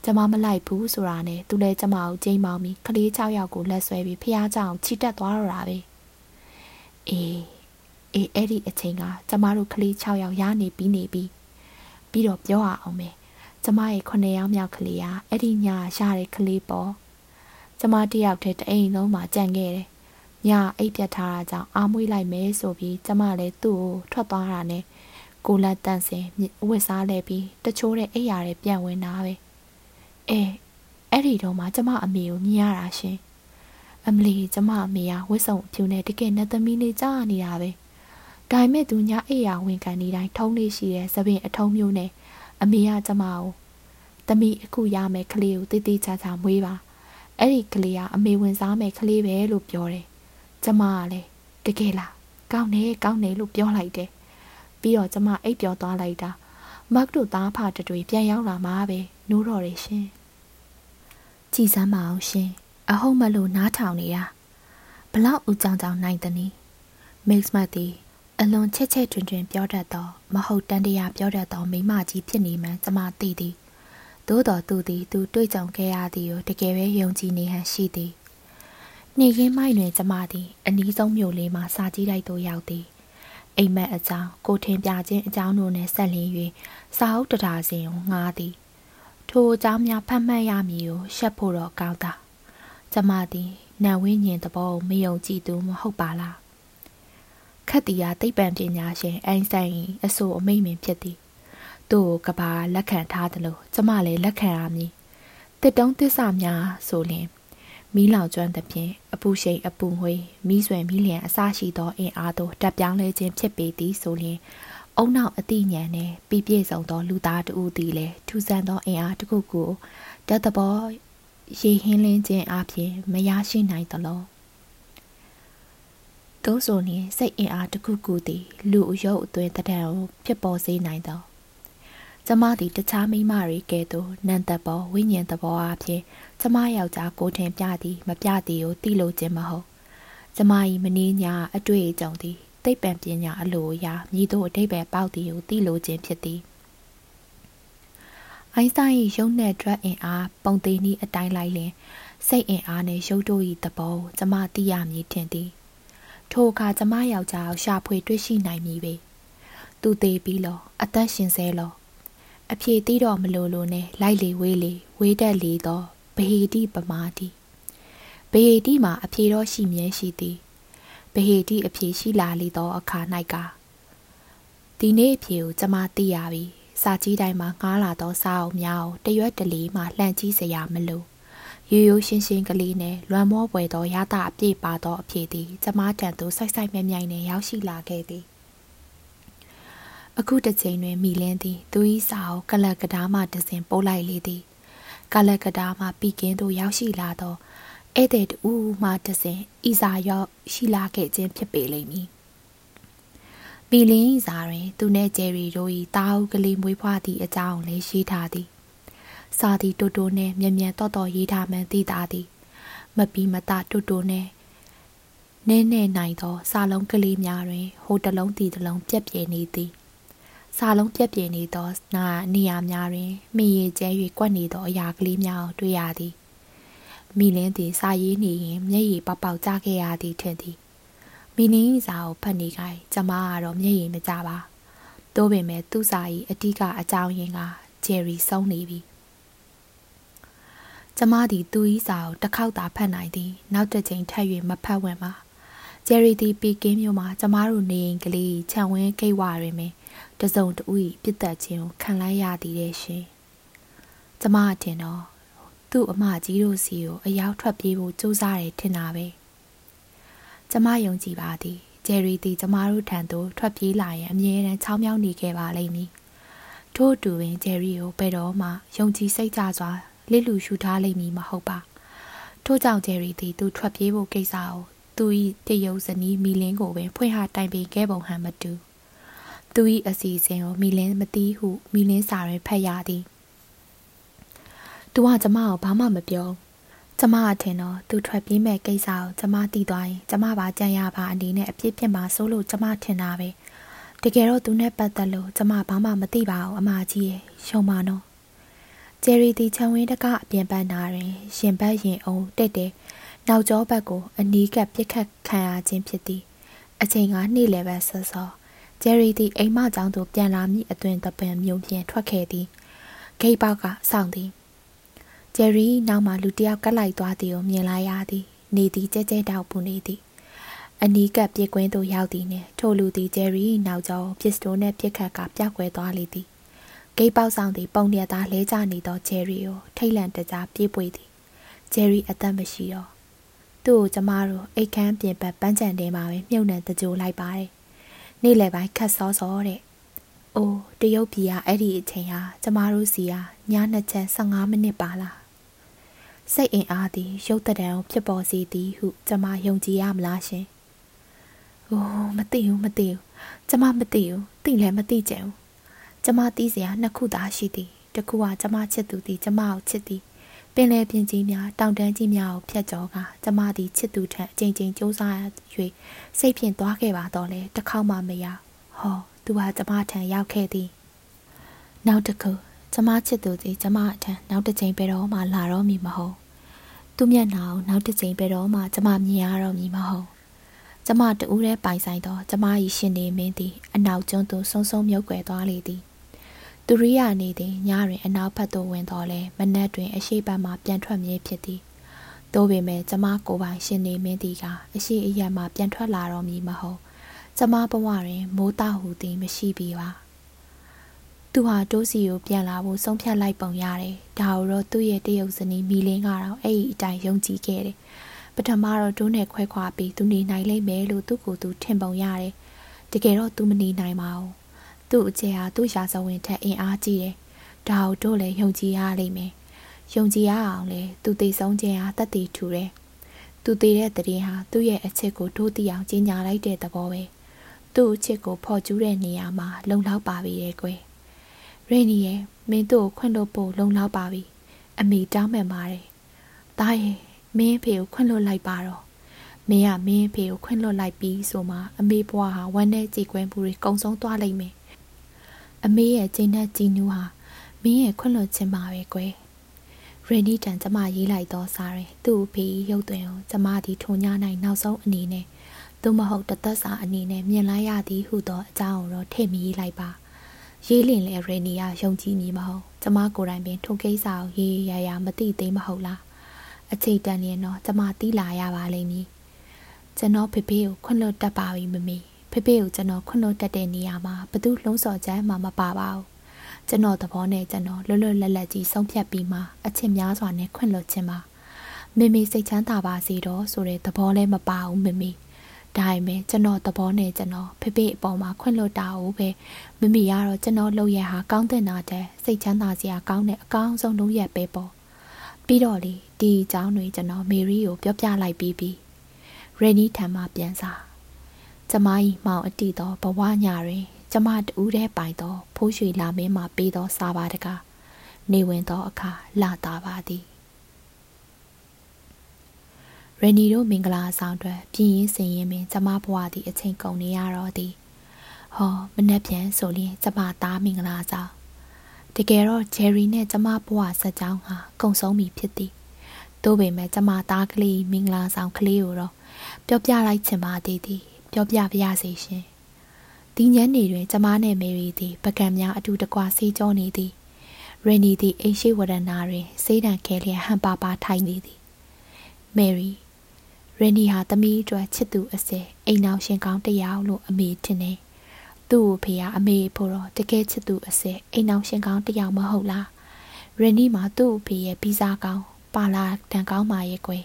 ကျမမလိုက်ဘူးဆိုတာနဲ့သူလည်းကျမကိုကြိမ်းမောင်းပြီးကလေး6ယောက်ကိုလက်ဆွဲပြီးဖះကြောင်ချီတက်သွားတော့တာပဲအေးအေးအဲ့ဒီအချိန်ကကျမတို့ကလေး6ယောက်ရနေပြီးနေပြီးပြီးတော့ပြောရအောင်မယ်ကျမရဲ့9ယောက်မြောက်ကလေးကအဲ့ဒီညာရတဲ့ကလေးပေါ့ကျမတယောက်တည်းတအိမ်လုံးမှာကြံခဲ့တယ်ညအိပ်ပြတ်ထားတာကြောင့်အာမွေးလိုက်မယ်ဆိုပြီးကျမလည်းသူ့ကိုထွက်သွားတာနဲ့ ကိုလက်တန့်စင်ဝစ်စားလဲပြီးတချိုးတဲ့အိပ်ရာတွေပြန်ဝင်တာပဲအဲအဲ့ဒီတော့မှကျမအမေကိုမြင်ရတာရှင်အမလီကျမအမေကဝစ်စုံအဖြူနဲ့တကယ်နဲ့သမီးလေးကြားနေတာပဲဒါပေမဲ့သူညအိပ်ရာဝင်ကန်နေတိုင်းထုံးလေးရှိတဲ့သပင်အထုံးမျိုးနဲ့အမေကကျမကိုသမီးအခုရမယ်ကလေးကိုတိတိကျကျမွေးပါအဲ့ဒီကလေးကအမေဝင်စားမယ်ကလေးပဲလို့ပြောတယ်ကျမကလည်းတကယ်လားကောင်းတယ်ကောင်းတယ်လို့ပြောလိုက်တယ် ပြီးတော့ကျမအိပ်ပျော်သွားလိုက်တာမတ်တို့သားဖတတွေပြန်ရောက်လာမှာပဲနိုးတော့တယ်ရှင်ကြည်စမ်းပါအောင်ရှင်အဟုတ်မလို့နားထောင်နေတာဘလောက်ဦးကြောင်ကြောင်နိုင်သနည်းမိတ်မတ်သည်အလွန်ချက်ချက်တွင်တွင်ပြောတတ်သောမဟုတ်တန်တရားပြောတတ်သောမိမကြီးဖြစ်နေမှကျမသိသည်သို့တော်သူသည်သူတွေ့ကြုံခဲ့ရသည်ကိုတကယ်ပဲယုံကြည်နေဟန်ရှိသည်နေခင်းမိုက်တွင်ကျမသည်အနီးဆုံးမြို့လေးမှစာကြည့်လိုက်သို့ရောက်သည် အိမ်မက်အကြောင်းကိုထင်ပြခြင်းအကြောင်းတို့နှင့်ဆက်လင်း၍စာအုပ်တရာစင်ကိုငှားသည်ထိုအကြောင်းများဖတ်မှတ်ရမည်ကိုရှက်ဖို့တော့ကောင်းတာကျမသည်နံဝင်းညင်သဘောကိုမယုံကြည်သူမဟုတ်ပါလားခတ်တီယာသိပ္ပံပညာရှင်အိုင်းစတိုင်အဆိုအမိန့်ပင်ဖြစ်သည်သူ့ကိုကဘာလက်ခံထားသလိုကျမလည်းလက်ခံရမည်တစ်တုံးသစ္စာများဆိုလျင် မီးလောင်ကျွမ်းသဖြင့်အပူရှိန်အပူငွေမီးဆွဲမီးလျံအစရှိသောအင်အားတို့တက်ပြောင်းလဲခြင်းဖြစ်ပေသည်ဆိုလျင်အုံနောက်အတိညာနှင့်ပြည့်ပြည့်စုံသောလူသားတဦးသည်လည်းထူးဆန်းသောအင်အားတစ်ခုကိုတတ်သဘောရေဟင်းလင်းခြင်းအပြင်မရရှိနိုင်သလောသို့ဆိုရင်စိတ်အင်အားတစ်ခုခုသည်လူအယုတ်အသွင်တဒံကိုဖြစ်ပေါ်စေနိုင်သော ကျမသည်တခြားမိမတွေကဲ့သို့နန္တဘောဝိညာဉ်သဘောအဖြစ်ကျမယောက်ျားကိုထင်ပြသည်မပြသည်ကိုသိလို့ခြင်းမဟုတ်ကျမ၏မင်းညာအတွေ့အကြုံသည်သိပ္ပံပညာအလိုအရာမြည်သို့အတိတ်ပဲပေါက်သည်ကိုသိလို့ခြင်းဖြစ်သည်အိုင်းစတိုင်း၏ရုပ်နဲ့ drug အင်အားပုံသေးနည်းအတိုင်းလိုက်လင်စိတ်အင်အားနှင့်ရုပ်တို့၏သဘောကျမသိရမည်ထင်သည်ထိုအခါကျမယောက်ျားကိုရှာဖွေတွေ့ရှိနိုင်မည်ပေသူသေးပြီးလောအသက်ရှင်စေလော အဖြေသိတော့မလို့လို့နဲ့လိုက်လေဝေးလေဝေးတက်လေတော့ဗဟေတိပမာတိဗဟေတိမှာအဖြေတော့ရှိမြဲရှိသည်ဗဟေတိအဖြေရှိလာလေသောအခါ၌ကဒီနေ့အဖြေကိုကျမသိရပြီစာကြီးတိုင်းမှာငားလာသောစာအုပ်များကိုတရွက်တလီမှလှန်ကြည့်စရာမလိုရိုးရိုးရှင်းရှင်းကလေးနဲ့လွမ်းမောပွေသောရတာအပြည့်ပါသောအဖြေသည်ကျမတန်သို့စိုက်စိုက်မြိုင်မြိုင်နဲ့ရောက်ရှိလာခဲ့သည် အခုတစ်ချိန်တွင်မိလင်းသည်သူ၏စာအုပ်ကလကဒါမှတစဉ်ပို့လိုက်လေသည်ကလကဒါမှပီကင်းသို့ရောက်ရှိလာသောဧည့်သည်တူမှတစဉ်ဤစာရောက်ရှိလာခဲ့ခြင်းဖြစ်ပေလိမ့်မည်ပီလင်းဤစာတွင် သူနှင့်ဂျယ်ရီတို့၏တာအုပ်ကလေးမွေးဖွားသည့်အကြောင်းလည်းရေးထားသည်စာသည်တူတူနှင့်မြန်မြန်တော့တော့ရေးထားမှန်သိသားသည်မပီမတတူတူနှင့်နင်းနေနိုင်သောစာလုံးကလေးများတွင်ဟိုတလုံးတီတလုံးပြက်ပြဲနေသည် စာလုံးပြက်ပြဲနေသောနာနေရာများတွင်မိရကျဲ၍ကွက်နေသောအရာကလေးများကိုတွေ့ရသည်မိလင်းသည်စာရေးနေရင်မျက်ရည်ပေါက်ပေါက်ကျခဲ့ရသည်ထင်သည်မိနင်းစာကိုဖတ်နေခိုင်ကျမကတော့မျက်ရည်မကျပါသို့ပေမဲ့သူ့စာ၏အတိကအကြောင်းရင်းကဂျယ်ရီဆုံးနေပြီကျမသည်သူ၏စာကိုတစ်ခေါက်သာဖတ်နိုင်သည်နောက်တစ်ချိန်ထပ်၍မဖတ်ဝင်ပါဂျယ်ရီသည်ပီကင်းမြို့မှာကျမတို့နေအိမ်ကလေးခြံဝင်းကိတ်ဝတွင်ပင် တစုံတဦး၏ပြစ်သက်ခြင်းကိုခံလိုက်ရသည်တဲ့ရှင်ကျမအထင်တော့သူ့အမကြီးတို့စီကိုအရောက်ထွက်ပြေးဖို့ကြိုးစားတယ်ထင်တာပဲကျမယုံကြည်ပါသည်ဂျယ်ရီသည်ကျမတို့ထံသို့ထွက်ပြေးလာရင်အမြဲတမ်းချောင်းမြောင်းနေခဲ့ပါလိမ့်မည်ထို့အတူပင်ဂျယ်ရီကိုဘယ်တော့မှယုံကြည်စိတ်ကြစွာလစ်လူရှူထားလိမ့်မည်မဟုတ်ပါထို့ကြောင့်ဂျယ်ရီသည်သူထွက်ပြေးဖို့ကိစ္စကိုသူ၏တရုပ်ဇနီးမီလင်းကိုပင်ဖွင့်ဟတိုင်ပင်ခဲ့ပုံဟန်မတူ သူ၏အစီအစဉ်ကိုမီလင်းမသိဟုမီလင်းစာတွင်ဖတ်ရသည်သူကကျမကိုဘာမှမပြောကျမအထင်တော့သူထွက်ပြေးမဲ့ကိစ္စကိုကျမသိသွားရင်ကျမပါကြံရပါအနေနဲ့အပြစ်ဖြစ်မှာစိုးလို့ကျမထင်တာပဲတကယ်တော့သူနဲ့ပတ်သက်လို့ကျမဘာမှမသိပါဘူးအမကြီးရဲ့ရှုံပါနော်ဂျယ်ရီတီချံဝင်းတကအပြင်ပန်းနာတွင်ရှင်ဘတ်ရင်အောင်တက်တယ်နောက်ကျောဘက်ကိုအနီးကပ်ပြစ်ခတ်ခံရခြင်းဖြစ်သည်အချိန်ကနေ့လယ်ပဲဆော့ဆော့ ဂျယ်ရီသည်အိမ်မကျောင်းသို့ပြန်လာမည့်အတွင်တပံမျိုးဖြင့်ထွက်ခဲ့သည်ဂိတ်ပေါက်ကစောင့်သည်ဂျယ်ရီနောက်မှလူတယောက်ကတ်လိုက်သွားသည်ကိုမြင်လိုက်ရသည်နေသည်ကြဲကြဲတောက်ပူနေသည်အနီးကပ်ပြစ်ကွင်းသို့ရောက်သည်နှင့်ထိုလူသည်ဂျယ်ရီနောက်ကျောပစ္စတိုနှင့်ပြစ်ခတ်ကပျောက်ကွယ်သွားလေသည်ဂိတ်ပေါက်ဆောင်သည်ပုံရသားလဲကျနေသောဂျယ်ရီကိုထိတ်လန့်တကြားပြေးပွေသည်ဂျယ်ရီအသက်မရှိတော့သူ့ကိုကျမတို့အိတ်ခမ်းပြင်ပတ်ပန်းချန်ထဲမှာပဲမြုပ်နှံတကြိုလိုက်ပါတယ် နေ့လယ်ပိုင်းခတ်စောစောတဲ့။အိုးတရုတ်ပြည်ကအဲ့ဒီအချိန်ဟာကျမတို့စီဟာညနှစ်ချက်15မိနစ်ပါလား။စိတ်အင်အားသည်ရုပ်တံဖြစ်ပေါ်စေသည်ဟုကျမယုံကြည်ရမလားရှင်။အိုးမသိဘူးမသိဘူး။ကျမမသိဘူး။သိလည်းမသိကြဘူး။ကျမသိစရာနှစ်ခုသာရှိသည်။တစ်ခုကကျမချစ်သူသည်ကျမကိုချစ်သည်။ ပင်လယ်ပြင်ကြီးများတောင်တန်းကြီးများကိုဖြတ်ကျော်ကကျမသည်ချစ်သူထံအချိန်ချင်းစူးစမ်း၍စိတ်ဖြင့်သွားခဲ့ပါတော့လေတစ်ခေါက်မှမရဟောသူဟာကျမထံရောက်ခဲ့သည်နောက်တစ်ခုကျမချစ်သူသည်ကျမအထံနောက်တစ်ချိန်ပဲတော့မှလာတော့မည်မဟုတ်သူမျက်နှာကိုနောက်တစ်ချိန်ပဲတော့မှကျမမြင်ရတော့မည်မဟုတ်ကျမတူးတဲ့ပိုင်ဆိုင်တော့ကျမ၏ရှင်နေမင်းသည်အနောက်ကျွန်းသို့ဆုံဆုံမြုပ်ကွယ်သွားလေသည် သူရိယာနေသည်ညတွင်အနောက်ဘက်သို့ဝင်တော်လဲမနက်တွင်အရှိတ်ဘက်မှပြန်ထွက်မြေဖြစ်သည်သို့ပေမဲ့ကျမကိုယ်ပိုင်ရှင်နေမင်းသည်ကအရှိအရက်မှပြန်ထွက်လာတော့မည်မဟုတ်ကျမဘဝတွင်မိုးတဟူသည်မရှိပြီပါသူဟာတိုးစီကိုပြန်လာဖို့ဆုံးဖြတ်လိုက်ပုံရတယ်ဒါတော့သူ့ရဲ့တရုတ်ဇနီးမီလင်းကတော့အဲ့ဒီအတိုင်းယုံကြည်ခဲ့တယ်ပထမတော့တိုးနဲ့ခွဲခွာပြီးသူနေနိုင်လိမ့်မယ်လို့သူ့ကိုယ်သူထင်ပုံရတယ်တကယ်တော့သူမနေနိုင်ပါဘူး သူ့အကျယ်ဟာသူ့ရာဇဝင်ထက်အင်အားကြီးတယ်ဒါကိုတို့လည်းယုံကြည်ရလိမ့်မယ်ယုံကြည်ရအောင်လေသူသိဆုံးခြင်းဟာတတ်တည်ထူတယ်သူသိတဲ့တည်ဟာသူ့ရဲ့အချစ်ကိုတို့သိအောင်ကြီးညာလိုက်တဲ့သဘောပဲ။သူ့အချစ်ကိုဖော်ကျူးတဲ့နေရာမှာလုံလောက်ပါပြီရဲ့ကွယ်ရေနီရဲ့မင်းတို့ကိုခွင့်လို့ပို့လုံလောက်ပါပြီအမေတောင်းမှန်ပါတယ်ဒါရဲ့မင်းဖေကိုခွင့်လွတ်လိုက်ပါတော့မင်းကမင်းဖေကိုခွင့်လွတ်လိုက်ပြီးဆိုမှအမေဘွားဟာဝမ်းနဲ့ကြည်ကွင်းပူတွေကုံဆုံးသွားလိမ့်မယ် အမေရဲ့ကျင်းနဲ့ကြည်နူးဟာမင်းရဲ့ခွင့်လွတ်ခြင်းပါပဲကွယ်ရန်နီတန်ကျမရေးလိုက်တော့စားတယ်သူ့ဖေရုပ်သွင်းကိုကျမဒီထုံညနိုင်နောက်ဆုံးအနေနဲ့သို့မဟုတ်တသက်စာအနေနဲ့မြင်လိုက်ရသည်ဟုသောအကြောင်းကိုတော့ထည့်မရေးလိုက်ပါရေးလင်လေရေနီယာယုံကြည်မည်မဟုတ်ကျမကိုယ်တိုင်ပင်ထိုကိစ္စကိုရေးရရမသိသေးမဟုတ်လားအချိန်တန်ရင်တော့ကျမတီးလာရပါလိမ့်မည်ကျွန်တော်ဖေဖေကိုခွင့်လွတ်တတ်ပါပြီမမေ ဖေဖေကိုကျွန်တော်ခွင့်လွတ်တတ်တဲ့နေရာမှာဘသူလှုံ့ဆော်ချမ်းမှမပါပါဘူးကျွန်တော်သဘောနဲ့ကျွန်တော်လွတ်လွတ်လပ်လပ်ကြီးဆုံးဖြတ်ပြီးမှအချက်များစွာနဲ့ခွင့်လွတ်ခြင်းပါမေမေစိတ်ချမ်းသာပါစေတော့ဆိုတဲ့သဘောလည်းမပါဘူးမေမေဒါပေမဲ့ကျွန်တော်သဘောနဲ့ကျွန်တော်ဖေဖေအပေါ်မှာခွင့်လွတ်တာကိုပဲမမီကတော့ကျွန်တော်လုပ်ရဟာကောင်းတဲ့နာတဲ့စိတ်ချမ်းသာစရာကောင်းတဲ့အကောင်းဆုံးလုပ်ရပဲပေါ့ပြီးတော့လေဒီအကြောင်းတွေကျွန်တော်မေရီကိုပြောပြလိုက်ပြီးပြီရယ်နီထံမှပြန်စာ ကျမ၏မောင်အတီသောဘဝညာတွင် ကျမတူးတဲ့ပိုင်သော ဖိုးရွှေလာမင်းမှပေးသောစာပါတကားနေဝင်သောအခါလာတာပါသည်ရနီတို့မင်္ဂလာဆောင်အတွက်ပြင်းရင်စင်ရင်ပင်ကျမဘဝသည်အချိန်ကုန်နေရတော့သည်ဟောမနှက်ပြန်ဆိုရင်ကျမသားမင်္ဂလာဆောင်တကယ်တော့ဂျယ်ရီနဲ့ကျမဘဝဆက်ကြောင်းဟာကုံဆုံးပြီဖြစ်သည်သို့ပေမဲ့ကျမသားကလေးမင်္ဂလာဆောင်ကလေးကိုတော့ပြောပြလိုက်ချင်ပါသေးသည် ပြောပြပါရစေရှင်ဒီညနေတွင်ကျမနဲ့မေရီသည်ပကံများအတူတကွဆေးကြောနေသည်ရနီသည်အိမ်ရှိဝရဏတွင်စေးတံခဲလျက်ဟန်ပါပါထိုင်နေသည်မေရီရန်နီဟာသမီးအတွက်ချစ်သူအစဲအိမ်နောက်ရှင်ကောင်းတယောက်လို့အမေထင်တယ်။သူ့ကိုဖေကအမေဖို့တော့တကယ်ချစ်သူအစဲအိမ်နောက်ရှင်ကောင်းတယောက်မဟုတ်လား။ရန်နီမှာသူ့အဖေရဲ့ပြီးစားကောင်းပါလာတန်ကောင်းပါရဲ့ကွယ်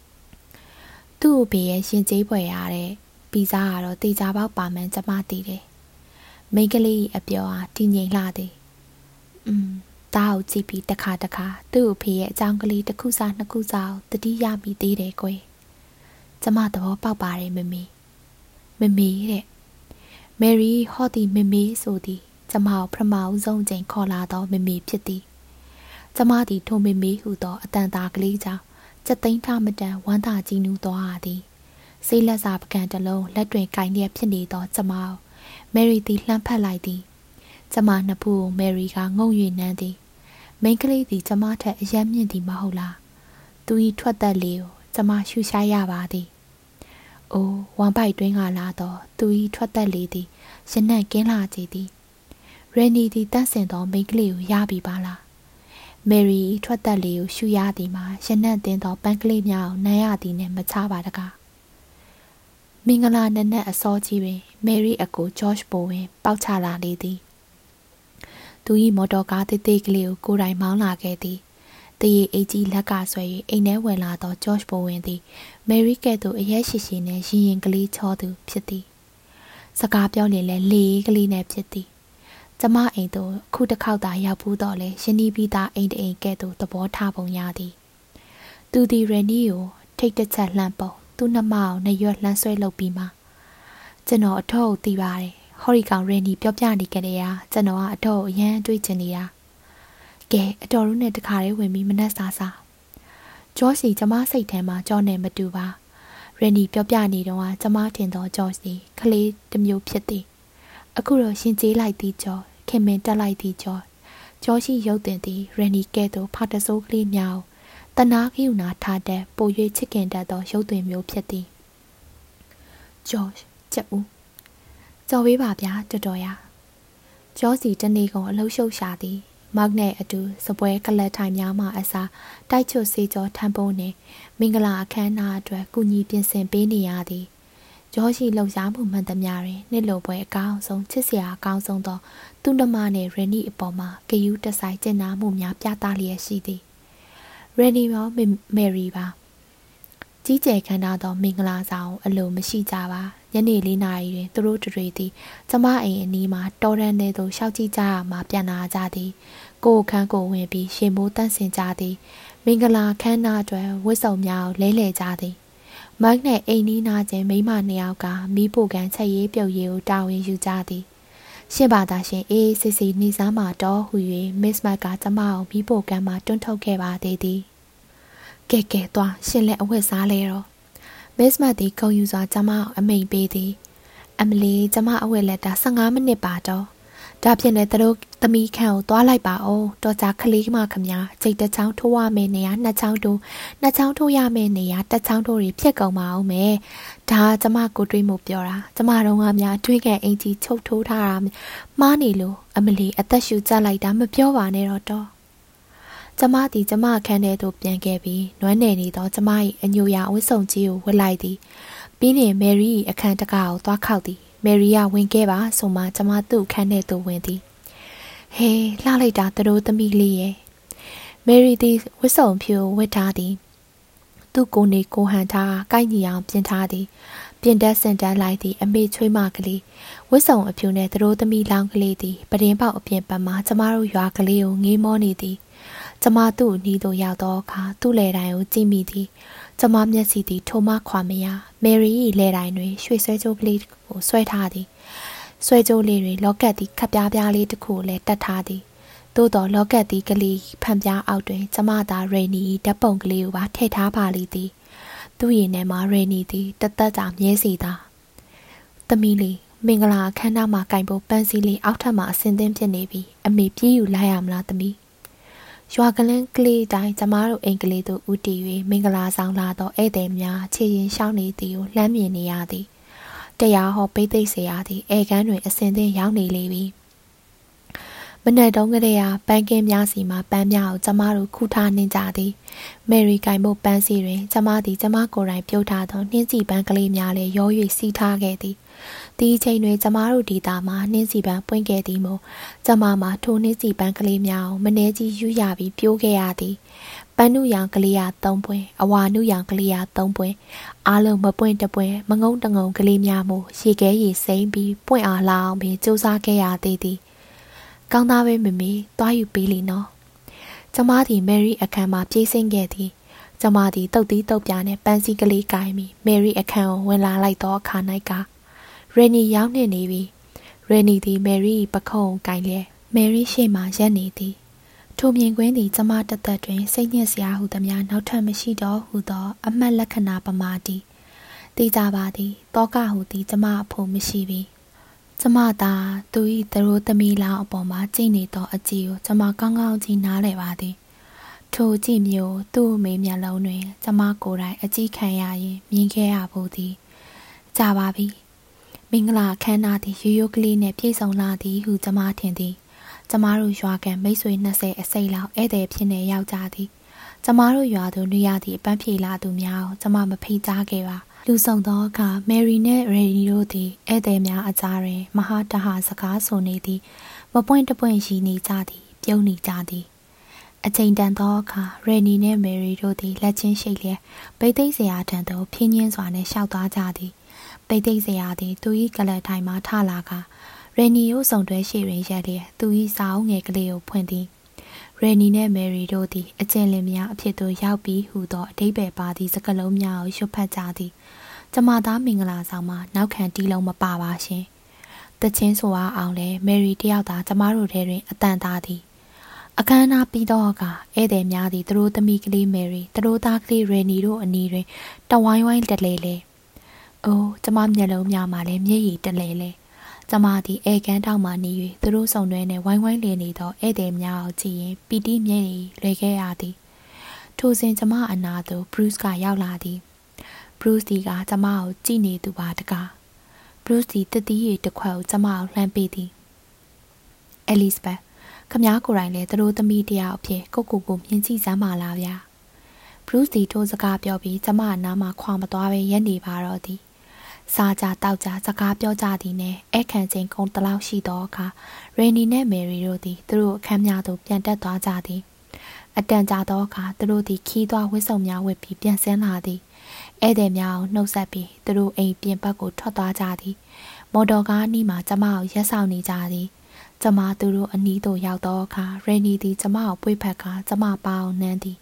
။သူ့အဖေရဲ့ရှင်ကျေးပွဲရတဲ့ ပြီးစားကတော့တေချာပေါက်ပါမှန်ကျမသိတယ်။မိန်းကလေးအပြောအားတည်ငြိမ်လှသည်။อืมတားကိုကြည့်ပြီးတစ်ခါတစ်ခါသူ့အဖေရဲ့အကြောင်းကလေးတစ်ခုစားနှစ်ခုစားတတိယမိသေးတယ်ကွယ်။ကျမသဘောပေါက်ပါတယ်မမေမမေတဲ့မယ်ရီဟော့တီမမေဆိုသည်ကျမကိုပထမဦးဆုံးချိန်ခေါ်လာသောမမေဖြစ်သည်ကျမသည်ထိုမမေဟုသောအတန်တာကလေးကြောင့်စက်သိန်းထမတန်ဝမ်းသာကြီးနူးသွားရသည် စိတ်လက်စာပကံတလုံးလက်တွင်ကင်လျက်ဖြစ်နေသောကျမကိုမယ်ရီသည်လှမ်းဖက်လိုက်သည်ကျမနှစ်ဖူးကိုမယ်ရီကငုံ၍နမ်းသည်မိန်းကလေးသည်ကျမထက်အယမ်းမြင့်သည်မဟုတ်လားသူ၏ထွက်သက်လေးကိုကျမရှူရှားရပါသည်အိုးဝမ်ပိုက်တွင်းကလာတော့သူဤထွက်သက်လေသည်ရနံ့ကင်းလာကြသည်ရရန်နီသည်တန့်စင်သောမိန်းကလေးကိုရပြီပါလားမယ်ရီထွက်သက်လေးကိုရှူရသည်မှာရနံ့တင်သောပန်းကလေးများကိုနမ်းရသည်နှင့်မချပါတကား မင်္ဂလာနနက်အစောကြီးတွင်မယ်ရီအကိုဂျော့ချ်ဘိုဝင် ပေါက်ချလာလေသည်သူ၏မော်တော်ကားတိတ်တိတ်ကလေးကိုကိုယ်တိုင်မောင်းလာခဲ့သည်တရေအိတ်ကြီးလက်ကဆွဲ၍အိမ်ထဲဝင်လာသောဂျော့ချ်ဘိုဝင်သည်မယ်ရီကဲ့သို့အရက်ရှိရှိနှင့်ရင်ရင်ကလေးချောသူဖြစ်သည်စကားပြောရင်လည်းလေကလေးနဲ့ဖြစ်သည်ကျမအိမ်သို့ခုတစ်ခေါက်သာရောက်ဘူးတော့လေရှင်နီးပြီးသားအိမ်တအိမ်ကဲ့သို့သဘောထားပုံရသည် သူသည်ရန်နီကိုထိတ်တချက်လှမ်းပုံ သူ့နှမအောင်နှရွက်လှမ်းဆွဲလုပ်ပြီးမှကျွန်တော်အထောက်သိပါတယ်ဟော်ရီကောင်ရန်နီပြောပြနေကြတဲ့ရာကျွန်တော်ကအထောက်အရန်တွေးချင်နေတာကဲအတော်ရုံးနဲ့တခါလေးဝင်ပြီးမနှက်စားစားဂျော့စီကျမစိတ်ထဲမှာကြောနဲ့မတူပါရန်နီပြောပြနေတော့ကျမထင်သောဂျော့စီကလေးတစ်မျိုးဖြစ်သည်အခုတော့ရှင်ကျေးလိုက်သည်ကြောခင်မင်တက်လိုက်သည်ကြောကြောရှိရုပ်တင်သည်ရန်နီကဲ့သို့ဖာတဆိုးကလေးများ တနာခိယူနာထားတဲ့ပို၍ချစ်ခင်တတ်သောရုပ်သွင်းမျိုးဖြစ်သည်ဂျော့ချက်ဦးကြော်ပေးပါဗျာတော်တော်ရဂျောစီတနေ့ကုန်အလှရှုပ်ရှာသည်မောက်နဲ့အတူစပွဲကလတ်ထိုင်များမှအစားတိုက်ချွတ်စေကျော်ထမ်းပုံးနှင့်မင်္ဂလာအခမ်းအနားအတွက်ကုညီပြင်ဆင်ပေးနေရသည်ဂျောရှိလှုပ်ရှားမှုမှန်သမျှတွင်နှစ်လိုပွဲအကောင်းဆုံးချစ်စရာအကောင်းဆုံးသောသူ့နှမနှင့်ရန်နီအပေါ်မှာဂယုတဆိုင်ကျင်နာမှုများပြသလျက်ရှိသည် ရန်နီရောမယ်ရီပါကြီးကျယ်ခမ်းနားသောမင်္ဂလာဆောင်အလိုမရှိကြပါညနေ၄နာရီတွင်သူတို့တွေသည်ကျမအိမ်အနီးမှာတော်ရန်ထဲသို့ရှောက်ကြည့်ကြရမှပြန်လာကြသည်ကိုခန်းကိုဝင်ပြီးရှင်မိုးတန့်စင်ကြသည်မင်္ဂလာခမ်းနားအတွက်ဝတ်စုံများကိုလဲလှယ်ကြသည်မိုက်နဲ့အိမ်နီးနားချင်းမိမနှစ်ယောက်ကမီးပိုကန်ချက်ရေးပြုတ်ရေးကိုတာဝန်ယူကြသည် ရှင်းပါသာရှင်အေးစစ်စီနေစားမှာတော့ဟူ၍မစ်မတ်ကကျမကိုမီးပိုကန်မှာတွန်းထုတ်ခဲ့ပါသေးသည်ကဲကဲသွားရှင်လက်အဝတ်စားလဲတော့မစ်မတ်သည်ခုံယူစွာကျမကိုအမိန်ပေးသည် အမလီကျမအဝတ်လက်တာ15မိနစ်ပါတော့ ဒါဖြင့်လည်းသူတို့သမီးခန့်ကိုသွားလိုက်ပါအောင်တော်ကြခလေးမခမစိတ်တချောင်းထိုးရမယ့်နေရာနှစ်ချောင်းတိုးနှစ်ချောင်းထိုးရမယ့်နေရာတစ်ချောင်းထိုးတွေဖြစ်ကုန်ပါအောင်မယ်ဒါကျမကိုတွေးမှုပြောတာကျမတို့ကများတွေးကန်အင်ကြီးချုပ်ထိုးထားတာမှားနေလို့အမလီအသက်ရှူကြလိုက်တာမပြောပါနဲ့တော့တော့ကျမသည်ကျမအခန်းထဲသို့ပြန်ခဲ့ပြီးနွမ်းနယ်နေသောကျမ၏အညိုရာဝတ်စုံကြီးကိုဝတ်လိုက်သည်ပြီးနေမယ်ရီအခန်းတကားကိုသွားခောက်သည် မယ်ရီယာဝင်ခဲ့ပါဆိုမှကျမသူ့ခန်းထဲသို့ဝင်သည်ဟေးလှလိုက်တာသူတို့သမီးလေးရဲ့မယ်ရီသည်ဝတ်စုံဖြူဝတ်ထားသည်သူ့ကိုယ်နေကိုဟန်ထားကိုက်ညီအောင်ပြင်ထားသည် ပြင်တက်စင်တန်းလိုက်သည့်အမေချွေးမကလေးဝစ်စုံအဖြူနဲ့သူတို့သမီးလောင်းကလေးသည်ပဒင်းပေါက်အပြင်ပတ်မှာကျမတို့ရွာကလေးကိုငေးမောနေသည်ကျမသူ့အနီးသို့ရောက်သောအခါသူ့လေတိုင်ကိုကြည့်မိသည် ကျမမျက်စိသည်ထိုမှခွာမရမယ်ရီ၏လေတိုင်တွင်ရွှေဆွဲကြိုးကလေးကိုဆွဲထားသည်ဆွဲကြိုးလေးတွင်လော့ကတ်သည်ခပ်ပြားပြားလေးတစ်ခုလည်းတတ်ထားသည်သို့တော်လော့ကတ်သည်ကလေးဖန်ပြားအောက်တွင်ကျမသာရေနီဓာတ်ပုံကလေးကိုပါထည့်ထားပါလိမ့်သည်သူ့ရင်ထဲမှာရေနီသည်တသက်ကြာမြဲစီသာသမီးလေးမင်္ဂလာအခမ်းအနားမှာကင်ဖို့ပန်းစည်းလေးအောက်ထပ်မှာအစင်းသင်းဖြစ်နေပြီအမေပြေးယူလိုက်ရမလားသမီး ရွာကလန်းကလေးတိုင်းကျမတို့အိမ်ကလေးသို့ဦးတည်၍မင်္ဂလာဆောင်လာသောဧည့်သည်များခြေရင်ရှောင်းနေသည်ကိုလှမ်းမြင်နေရသည်တရားဟောပိသိက်ဆရာသည်ဧကန်းတွင်အစဉ်သင်ရောက်နေလေပြီမနေ့တုန်းကတည်းကပန်းကင်းများစီမှာပန်းများကိုကျမတို့ခူထားနေကြသည်မယ်ရီကင်ဖို့ပန်းစီတွင်ကျမသည်ကျမကိုယ်တိုင်ပြုတ်ထားသောနှင်းစီပန်းကလေးများလည်းရော၍စီးထားခဲ့သည် ဒီအချိန်တွင်ကျမတို့ဒေတာမှာနှင်းစီပန်းပွင့်ခဲ့သည်မို့ကျမမှာထိုနှင်းစီပန်းကလေးများကိုမနှဲကြီးယူရပြီးပြိုးခဲ့ရသည်ပန်းနုရောင်ကလေးရ3ပွင့်အဝါနုရောင်ကလေးရ3ပွင့်အားလုံးမပွင့်တပွင့်မငုံတငုံကလေးများမို့ရေခဲရေစိမ့်ပြီးပွင့်အားလာအောင်ပင်စူးစမ်းခဲ့ရသေးသည်ကောင်းသားပဲမမေသွားယူပေးလီနော်ကျမသည်မယ်ရီအခန်းမှာပြေးဆင်းခဲ့သည်ကျမသည်တုတ်သီးတုတ်ပြားနဲ့ပန်းစည်းကလေးကိုင်းပြီးမယ်ရီအခန်းကိုဝင်လာလိုက်သောအခါ၌က ရေနီရောက်နေနေပြီရေနီသည်မယ်ရီပခုံးကိုင်းလျက်မယ်ရီရှေ့မှရပ်နေသည်ထိုမြင်ကွင်းသည်ကျမတသက်တွင်စိတ်ညစ်စရာဟုသမျှနောက်ထပ်မရှိတော့ဟုသော အမှတ်လက္ခဏာပမာတိသိကြပါသည်တောကဟုသည်ကျမအဖို့မရှိပြီကျမသာသူ၏သရိုးသမီးလောင်အပေါ်မှာကြည့်နေသောအကြည့်ကိုကျမကောင်းကောင်းကြည့်နားလည်ပါသည်ထိုကြည့်မျိုးသူ့အမေမျက်လုံးတွင်ကျမကိုယ်တိုင်အကြည့်ခံရရင်မြင်ခဲ့ရဖို့သည်ကြပါပြီ မင်္ဂလာခမ်းနားသည်ရိုးရိုးကလေးနှင့်ပြည့်စုံလာသည်ဟုကျမထင်သည်ကျမတို့ရွာကန်မိတ်ဆွေ20အစိတ်လောက်ဧည့်သည်ဖြစ်နေရောက်ကြသည်ကျမတို့ရွာသူနေရသည့်အပန်းဖြေလာသူများကိုကျမမဖိကြားခဲ့ပါလူဆောင်သောအခါမယ်ရီနှင့်ရေဒီတို့သည်ဧည့်သည်များအကြားတွင်မဟာတဟစကားဆိုနေသည်မပွင့်တပွင့်ရှိနေကြသည် ပြုံးနေကြသည်အချိန်တန်သောအခါရေနီနှင့်မယ်ရီတို့သည်လက်ချင်းရှိလျက်ဗိသိက်စရာထံသို့ဖြင်းညင်းစွာနှင့်ရှောက်သွားကြသည် ဗိသိက်စရာသည်သူ၏ကလတ်ထိုင်မှထလာကရေနီကိုစုံတွဲရှိတွင်ရက်လျက်သူ၏စာအုပ်ငယ်ကလေးကိုဖွင့်သည်ရေနီနှင့်မယ်ရီတို့သည်အကျဉ်လင်များအဖြစ်သို့ရောက်ပြီးဟူသောအတိတ်ပဲပါသည့်စကားလုံးများကိုရွတ်ဖတ်ကြသည်ကျမသားမင်္ဂလာဆောင်မှာနောက်ခံတီးလုံးမပါပါရှင်တချင်းဆိုအားအောင်လဲမယ်ရီတယောက်သာကျမတို့ထဲတွင်အတန်သားသည်အခမ်းအနားပြီးတော့ကဧည့်သည်များသည်သူတို့သမီးကလေးမယ်ရီသူတို့သားကလေးရေနီတို့အနီးတွင်တဝိုင်းဝိုင်းတက်လေလေ အိုးကျမမျက်လုံးများမှာလည်းမျက်ရည်တက်လေလေကျမသည်ဧကန်တောက်မှနေ၍သူတို့ဆောင်တွဲနှင့်ဝိုင်းဝိုင်းလည်နေသောဧည့်သည်များကိုကြည့်ရင်ပီတိမျက်ရည်လွယ်ခဲ့ရသည်ထိုစဉ်ကျမအနာသို့ဘရုစ်ကရောက်လာသည်ဘရုစ်ဒီကကျမကိုကြည့်နေသူပါတကားဘရုစ်ဒီတတိရီတစ်ခွက်ကိုကျမကိုလှမ်းပေးသည်အဲလစ်ဘတ်ခမားကိုယ်တိုင်လည်းသူတို့သမီးတယောက်အဖြစ်ကိုကိုကိုမြင်ကြည့်စမ်းပါလားဗျာဘရုစ်ဒီထိုးစကားပြောပြီးကျမအနားမှာခွာမသွားပဲရက်နေပါတော့သည် စားကြတောက်ကြစကားပြောကြသည်နဲ့အခန့်ချင်းကုန်းတလောက်ရှိသောအခါရေနီနှင့်မယ်ရီတို့သည်သူတို့အခမ်းများသို့ပြန်တက်သွားကြသည်အတန်ကြာသောအခါသူတို့သည်ခီးသွားဝစ်စုံများဝစ်ပြီးပြန်ဆင်းလာသည်ဧည့်သည်များကိုနှုတ်ဆက်ပြီးသူတို့အိမ်ပြင်ဘက်ကိုထွက်သွားကြသည် မော်တော်ကားအနီးမှာကျမကိုရက်ဆောင်နေကြသည်ကျမသူတို့အနီးသို့ရောက်သောအခါရေနီသည်ကျမကိုပွေ့ဖက်ကကျမပါအောင်နှမ်းသည်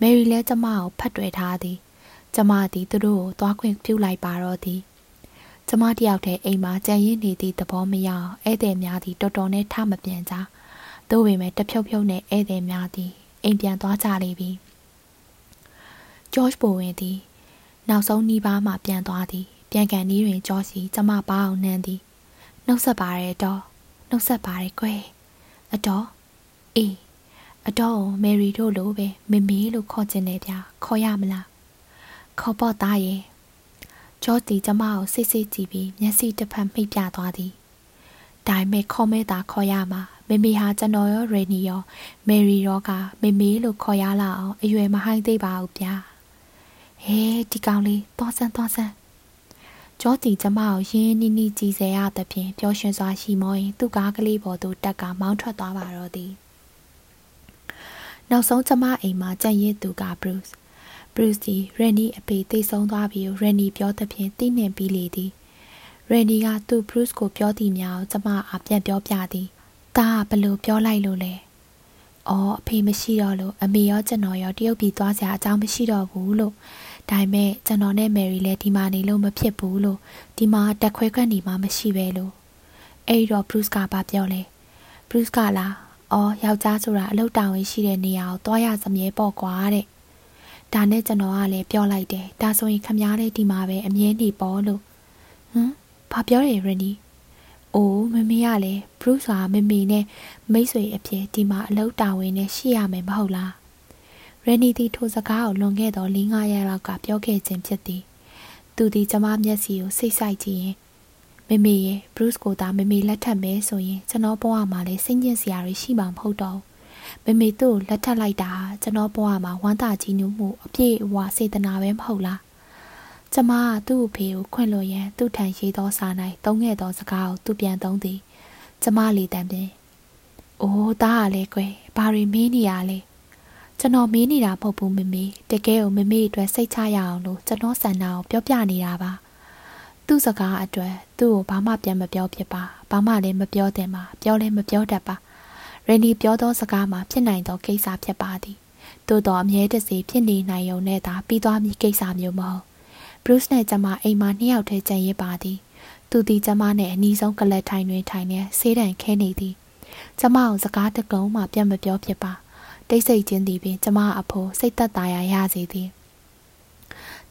မယ်ရီလည်းကျမကိုဖတ်တွေ့ထားသည် ကျမသည်သူတို့ကိုသွားခွင့်ပြုလိုက်ပါတော့သည်ကျမတယောက်တည်းအိမ်မှာကြံရင်းနေသည့်သဘောမရအောင်ဧည့်သည်များသည်တော်တော်နဲ့ထမပြန်ကြသို့ပေမဲ့တဖြုတ်ဖြုတ်နဲ့ဧည့်သည်များသည်အိမ်ပြန်သွားကြလိမ့်ပြီဂျော့ချ်ဘိုဝင်သည် နောက်ဆုံးနှီးပါးမှပြန်သွားသည်ပြန်ကန်နီးတွင်ကြောစီကျမပါအောင်နှမ်းသည်နှုတ်ဆက်ပါရဲတော့နှုတ်ဆက်ပါရဲကွယ်အတော်အေးအတော်မယ်ရီတို့လိုပဲမမေလို့ခေါ်ချင်တယ်ဗျာခေါ်ရမလား ခေါ်ပေါ့သားရဲ့ဂျော့တီကျမကိုစိတ်စိတ်ကြည့်ပြီးမျက်စိတစ်ဖက်မှိတ်ပြသွားသည်ဒါပေမဲ့ခေါ်မဲတာခေါ်ရမှာမေမေဟာကျွန်တော်ရောရေနီရောမယ်ရီရောကမေမေလို့ခေါ်ရလာအောင်အရွယ်မဟိုင်းသေးပါဘူးဗျာဟဲဒီကောင်လေးသွားစမ်းသွားစမ်းဂျော့တီကျမကိုရင်းနီးနီးကြည်စဲရသဖြင့်ပျော်ရွှင်စွာရှိမောရင်သူ့ကားကလေးပေါ်သို့တက်ကမောင်းထွက်သွားပါတော့သည်နောက်ဆုံးကျမအိမ်မှာကြံ့ရစ်သူက ဘရုစ်ဘရုစ်ဒီရန်နီအဖေသိဆုံးသွားပြီရန်နီပြောသဖြင့်သိနှင်ပြီးလေသည်ရန်နီကသူ့ဘရုစ်ကိုပြောသည်များကျမအပြန်ပြောပြသည်ဒါကဘလို့ပြောလိုက်လို့လဲအော်အဖေမရှိတော့လို့အမေရောကျွန်တော်ရောတရုတ်ပြည်သွားစရာအကြောင်းမရှိတော့ဘူးလို့ဒါပေမဲ့ကျွန်တော်နဲ့မယ်ရီလည်းဒီမှာနေလို့မဖြစ်ဘူးလို့ဒီမှာတက်ခွဲခွက်နေမှမရှိပဲလို့အဲ့တော့ဘရုစ်ကဘာပြောလဲဘရုစ်ကလားအော်ယောက်ျားဆိုတာအလုပ်တာဝန်ရှိတဲ့နေရာကိုသွားရစမြဲပေါ့ကွာတဲ့ ဒါနဲ့ကျွန်တော်ကလည်းပြောလိုက်တယ်ဒါဆိုရင်ခမားလေးဒီမှာပဲအမြဲနေပေါ့လို့ဟမ်ဘာပြောတယ်ရန်နီအိုးမမေကလည်းဘရုစ်ဟာမမေနဲ့မိတ်ဆွေအဖြစ်ဒီမှာအလုပ်တာဝန်နဲ့ရှိရမယ်မဟုတ်လားရန်နီသည်ထိုစကားကိုလွန်ခဲ့သော၄-၅ရက်လောက်ကပြောခဲ့ခြင်းဖြစ်သည်သူသည်ကျမမျက်စီကိုစိတ်ဆိုင်ကြည့်ရင်မမေရဲ့ဘရုစ်ကိုသာမမေလက်ထပ်မဲဆိုရင်ကျွန်တော်ဘဝမှာလည်းစိတ်ညစ်စရာတွေရှိမှာမဟုတ်တော့ မမေသူ့ကိုလက်ထပ်လိုက်တာကျွန်တော်ဘဝမှာဝမ်းသာကြီးညိုမှုအပြည့်အဝစေတနာပဲမဟုတ်လားကျမကသူ့အဖေကိုခွင့်လွှတ်ရန်သူ့ထံရေးသောစာ၌သုံးခဲ့သောစကားကိုသူပြန်သုံးသည်ကျမလေတံပင်အိုးသားကလည်းကွယ်ဘာတွေမင်းနေရလဲကျွန်တော်မေးနေတာမဟုတ်ဘူးမမေတကယ်ကိုမမေအတွက်စိတ်ချရအောင်လို့ကျွန်တော်ဆန္ဒကိုပြောပြနေတာပါသူ့စကားအတွက်သူ့ကိုဘာမှပြန်မပြောဖြစ်ပါဘာမှလည်းမပြောသင့်ပါပြောလည်းမပြောတတ်ပါ ရန်ဒီပြောသောစကားမှာဖြစ်နိုင်သောကိစ္စဖြစ်ပါသည်သို့တော်အမြဲတစေဖြစ်နေနိုင်ုံနဲ့သာပြီးသွားမည်ကိစ္စမျိုးမဟုတ်ဘရုစ်နဲ့ကျမအိမ်မှာနှစ်ယောက်တည်းကြံရစ်ပါသည်သူသည်ကျမနဲ့အနီးဆုံးကလတ်ထိုင်တွင်ထိုင်နေဆေးတံခဲနေသည်ကျမကိုစကားတကုံးမှပြန်မပြောဖြစ်ပါတိတ်ဆိတ်ခြင်းသည်ပင်ကျမအဖို့စိတ်သက်သာရာရစေသည်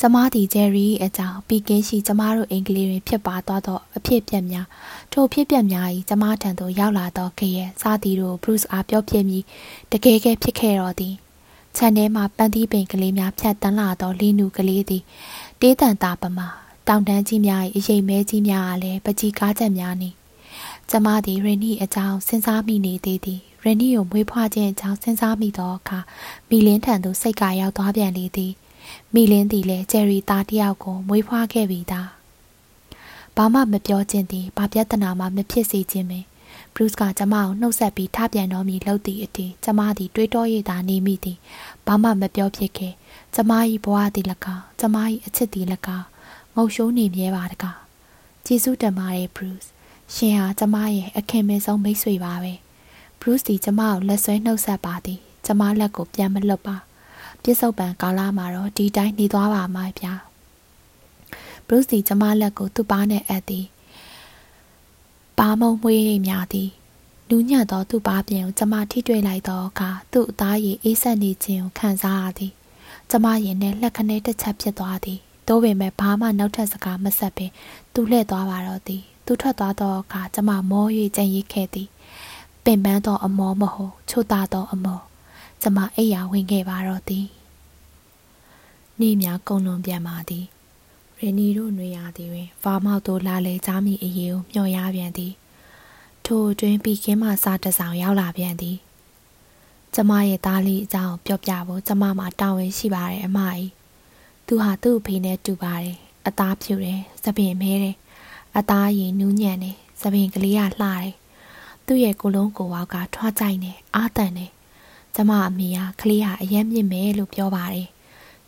ကျမသည်ဂျယ်ရီအကြောင်းပီကင်းရှိကျမတို့အင်္ဂလိပ်တွင်ဖြစ်ပါသွားသောအဖြစ်ပြက်များထိုအဖြစ်ပြက်များ၏ကျမထံသို့ရောက်လာသောခရဲစားသည်တို့ဘရုစ်အားပြောပြမည်တကယ်ကဲဖြစ်ခဲ့တော်သည်ခြံထဲမှပန်းသီးပင်ကလေးများဖြတ်တန်းလာသောလီနူကလေးသည်တေးတန်တာပမာတောင်တန်းကြီးများ၏အရေးမဲကြီးများအားလည်းပကြီးကားချက်များနီကျမသည်ရင်းနီအကြောင်းစဉ်းစားမိနေသေးသည်ရင်းနီကိုမွေးဖွားခြင်းအကြောင်းစဉ်းစားမိသောအခါမီလင်းထံသို့စိတ်ကရောက်သွားပြန်လေသည် မီလင်းသည်လည်းဂျယ်ရီသားတယောက်ကိုမွေးဖွားခဲ့ပြီသားဘာမှမပြောခြင်းသည်ဘာပြဿနာမှမဖြစ်စေခြင်းပင်ဘရုစ်ကကျမကိုနှုတ်ဆက်ပြီးထပြန်တော်မူလှုပ်သည့်အတည်ကျမသည်တွေးတောရတာနေမိသည်ဘာမှမပြောဖြစ်ခဲ့ကျမ၏ဘဝသည်၎င်းကျမ၏အချစ်သည်၎င်းငုံရှိုးနေမြဲပါတကားကျေးဇူးတင်ပါတယ်ဘရုစ်ရှင်ဟာကျမရဲ့အခင်မင်းဆုံးမိတ်ဆွေပါပဲဘရုစ်ဒီကျမကိုလက်ဆွဲနှုတ်ဆက်ပါသည်ကျမလက်ကိုပြန်မလွတ်ပါ ပြစ္ဆုတ်ပံကာလာမှာတော့ဒီတိုင်းနေသွားပါမှာဗျာဘရုစ်ဒီကျမလက်ကိုသူ့ပါနဲ့အပ်သည်ပါမုံမွေးရိပ်များသည်နူးညံ့သောသူ့ပါပြင်ကိုကျမထိတွေ့လိုက်သောအခါသူ့အသားရည်အေးဆက်နေခြင်းကိုခံစားရသည်ကျမရင်နဲ့လက်ခနဲတစ်ချက်ဖြစ်သွားသည်တိုးပေမဲ့ဘာမှနောက်ထပ်စကားမဆက်ပင်သူလှည့်သွားပါတော့သည်သူထွက်သွားသောအခါကျမမော၍ကြံရစ်ခဲ့သည်ပင်ပန်းသောအမောမဟုတ်ချို့သားသောအမောကျမအိယာဝင်ခဲ့ပါတော့သည် နေ့များကုံလွန်ပြန်ပါသည်ရင်းနီတို့နှွေရသည်တွင်ဖာမောက်တို့လာလေချားမိအရေးကိုမျှော်ရပြန်သည်ထိုအတွင်းပြီးခင်းမှစားတဆောင်ရောက်လာပြန်သည်ကျမရဲ့သားလေးအကြောင်းပြောပြဖို့ကျမမှာတာဝန်ရှိပါတယ်အမကြီးသူဟာသူ့အဖေနဲ့တူပါတယ်အသားဖြူတယ်သပင်မဲတယ်အသားရည်နူးညံ့တယ်သပင်ကလေးကလှတယ်သူ့ရဲ့ကိုလုံးကိုဝါကထွားကြိုက်နေအားတန်တယ်ကျမအမေကကလေးဟာအယမ်းမြင့်မယ်လို့ပြောပါတယ်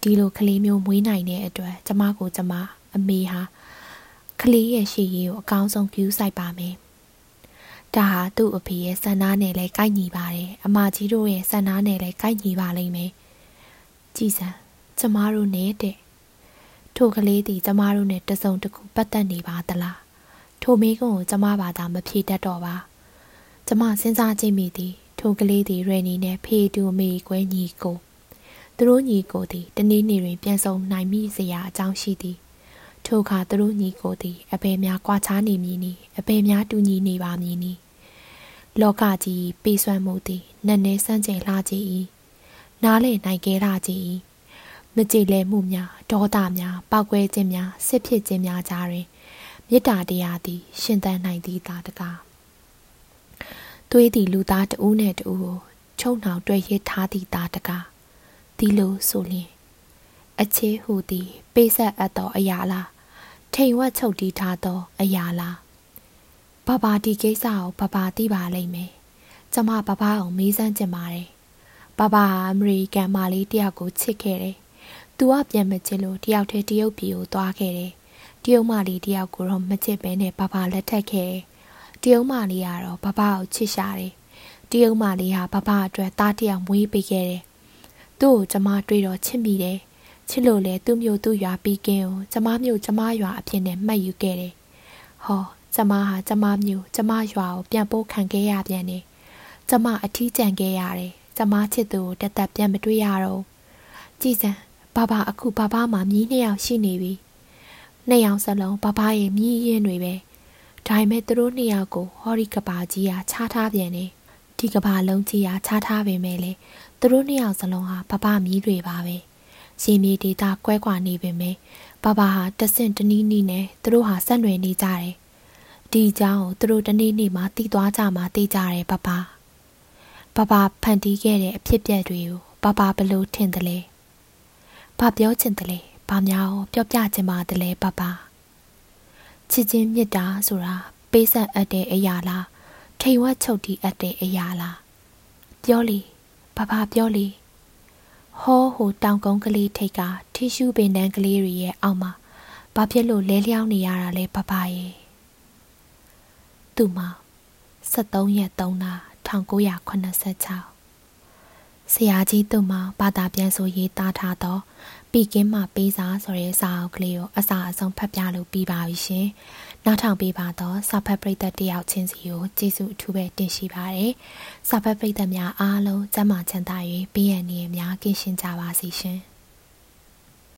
ဒီလိုကလေးမျိုးမွေးနိုင်တဲ့အတွက်ကျမကိုကျမအမေဟာကလေးရဲ့ရှေ့ရည်ကိုအကောင်းဆုံးပြုဆိုင်ပါမယ်ဒါဟာသူ့အဖေရဲ့စန္ဒာနဲ့လည်းကိုက်ညီပါတယ်အမကြီးတို့ရဲ့စန္ဒာနဲ့လည်းကိုက်ညီပါလိမ့်မယ်ကြည်စံကျမတို့နဲ့တဲ့ထိုကလေးသည်ကျမတို့နဲ့တစုံတစ်ခုပတ်သက်နေပါသလားထိုမိကုံကိုကျမဘာသာမဖြေတတ်တော့ပါကျမစဉ်းစားကြည့်မိသည်ထိုကလေးသည်ရယ်နီနဲ့ဖေတူမေကွဲညီကို သူတို့ညီကိုသည်တနေ့နေ့တွင်ပြန်ဆုံနိုင်မိစရာအကြောင်းရှိသည်ထိုအခါသူတို့ညီကိုသည်အပေများကွာခြားနေမည်နီအပေများတူညီနေပါမည်နီလောကကြီးပေးစွမ်းမှုသည်နက်နဲစမ်းကြယ်လှကြ၏နားလေနိုင်ခဲ့ရကြ၏မကြည်လဲမှုများဒေါသများပောက်ကွဲခြင်းများစစ်ဖြစ်ခြင်းများကြားတွင်မေတ္တာတရားသည် ရှင်သန်နိုင်သည်သာတကားသွေးသည်လူသားတဦးနဲ့တဦးကိုချုံနှောင်တွေ့ရထားသည်သာတကား ဒီလိုဆိုလျင်အချေးဟူသည်ပေးဆက်အပ်သောအရာလားထိန်ဝက်ချုပ်တီးထားသောအရာလားဘဘာဒီကိစ္စကိုဘဘာသိပါလိမ့်မယ်ကျမဘဘာအောင်မေးစမ်းကြင်ပါတယ်ဘဘာဟာအမေရိကန်မလေးတယောက်ကိုချစ်ခဲ့တယ်သူကပြန်မချစ်လို့တယောက်တည်းတရုတ်ပြည်ကိုသွားခဲ့တယ်တရုတ်မလေးတယောက်ကိုတော့မချစ်ပဲနဲ့ဘဘာလက်ထပ်ခဲ့တယ်တရုတ်မလေးကတော့ဘဘာကိုချစ်ရှာတယ်တရုတ်မလေးဟာဘဘာအတွက်သားတယောက်မွေးပေးခဲ့တယ် သူ့ကိုကျမတွေ့တော့ချစ်မိတယ်ချစ်လို့လေသူ့မျိုးသူ့ရွာပြီးကင်းကိုကျမမျိုးကျမရွာအဖြစ်နဲ့မှတ်ယူခဲ့တယ်ဟောကျမဟာကျမမျိုးကျမရွာကိုပြန်ပို့ခံခဲ့ရပြန်တယ်ကျမအထီးကျန်ခဲ့ရတယ်ကျမချစ်သူကိုတသက်ပြန်မတွေ့ရတော့ကြည်စံဘာဘာအခုဘာဘာမှမြီးနှစ်ယောက်ရှိနေပြီနှစ်ယောက်စလုံးဘာဘာရဲ့မြီးရင်တွေပဲဒါပေမဲ့သူတို့နှစ်ယောက်ကိုဟောဒီကဘာကြီးဟာခြားထားပြန်တယ်ဒီကဘာလုံးကြီးဟာခြားထားပေမဲ့လေ သူတို့နှစ်ယောက်စလုံးဟာဘဘမြီးတွေပါပဲရေမြေဒေတာကွဲကွာနေပေမဲ့ဘဘဟာတဆင့်တနီးနီးနဲ့သူတို့ဟာဆက်နွယ်နေကြတယ်ဒီအကြောင်းကိုသူတို့တနေ့နေ့မှသိသွားကြမှသိကြတယ်ဘဘဘဘဖန်တီးခဲ့တဲ့အဖြစ်ပြက်တွေကိုဘဘဘလို့ထင်တယ်လဲဘာပြောချင်တယ်လဲဘာများပြောပြချင်ပါတယ်လဲဘဘချစ်ချင်းမြတ်တာဆိုတာပေးဆက်အပ်တဲ့အရာလားထိန်ဝက်ချုပ်တီးအပ်တဲ့အရာလားပြောလေ ဘာဘာပြောလေဟောဟိုတောင်ကုန်းကလေးထိတ်ကထီရှူပင်တန်းကလေးတွေရဲ့အောက်မှာဘာဖြစ်လို့လဲလျောင်းနေရတာလဲဘာဘာရဲ့သူ့မှာ73ရက်3လ1986ဆရာကြီးသူ့မှာဘာသာပြန်ဆိုရေးသားထားသောပီကင်းမှပေးစာဆိုတဲ့စာအုပ်ကလေးကိုအစာအဆုံးဖတ်ပြလို့ပြီးပါပြီရှင်။ နောက်ထောင်ပေးပါတော့စာဖတ်ပရိသတ်တယောက်ချင်းစီကိုကျေးဇူးအထူးပဲတင်ရှိပါတယ်။စာဖတ်ပရိသတ်များအားလုံးကျမ်းမာချမ်းသာ၍ဘေးရန်နေများကင်းရှင်းကြပါစေရှင်။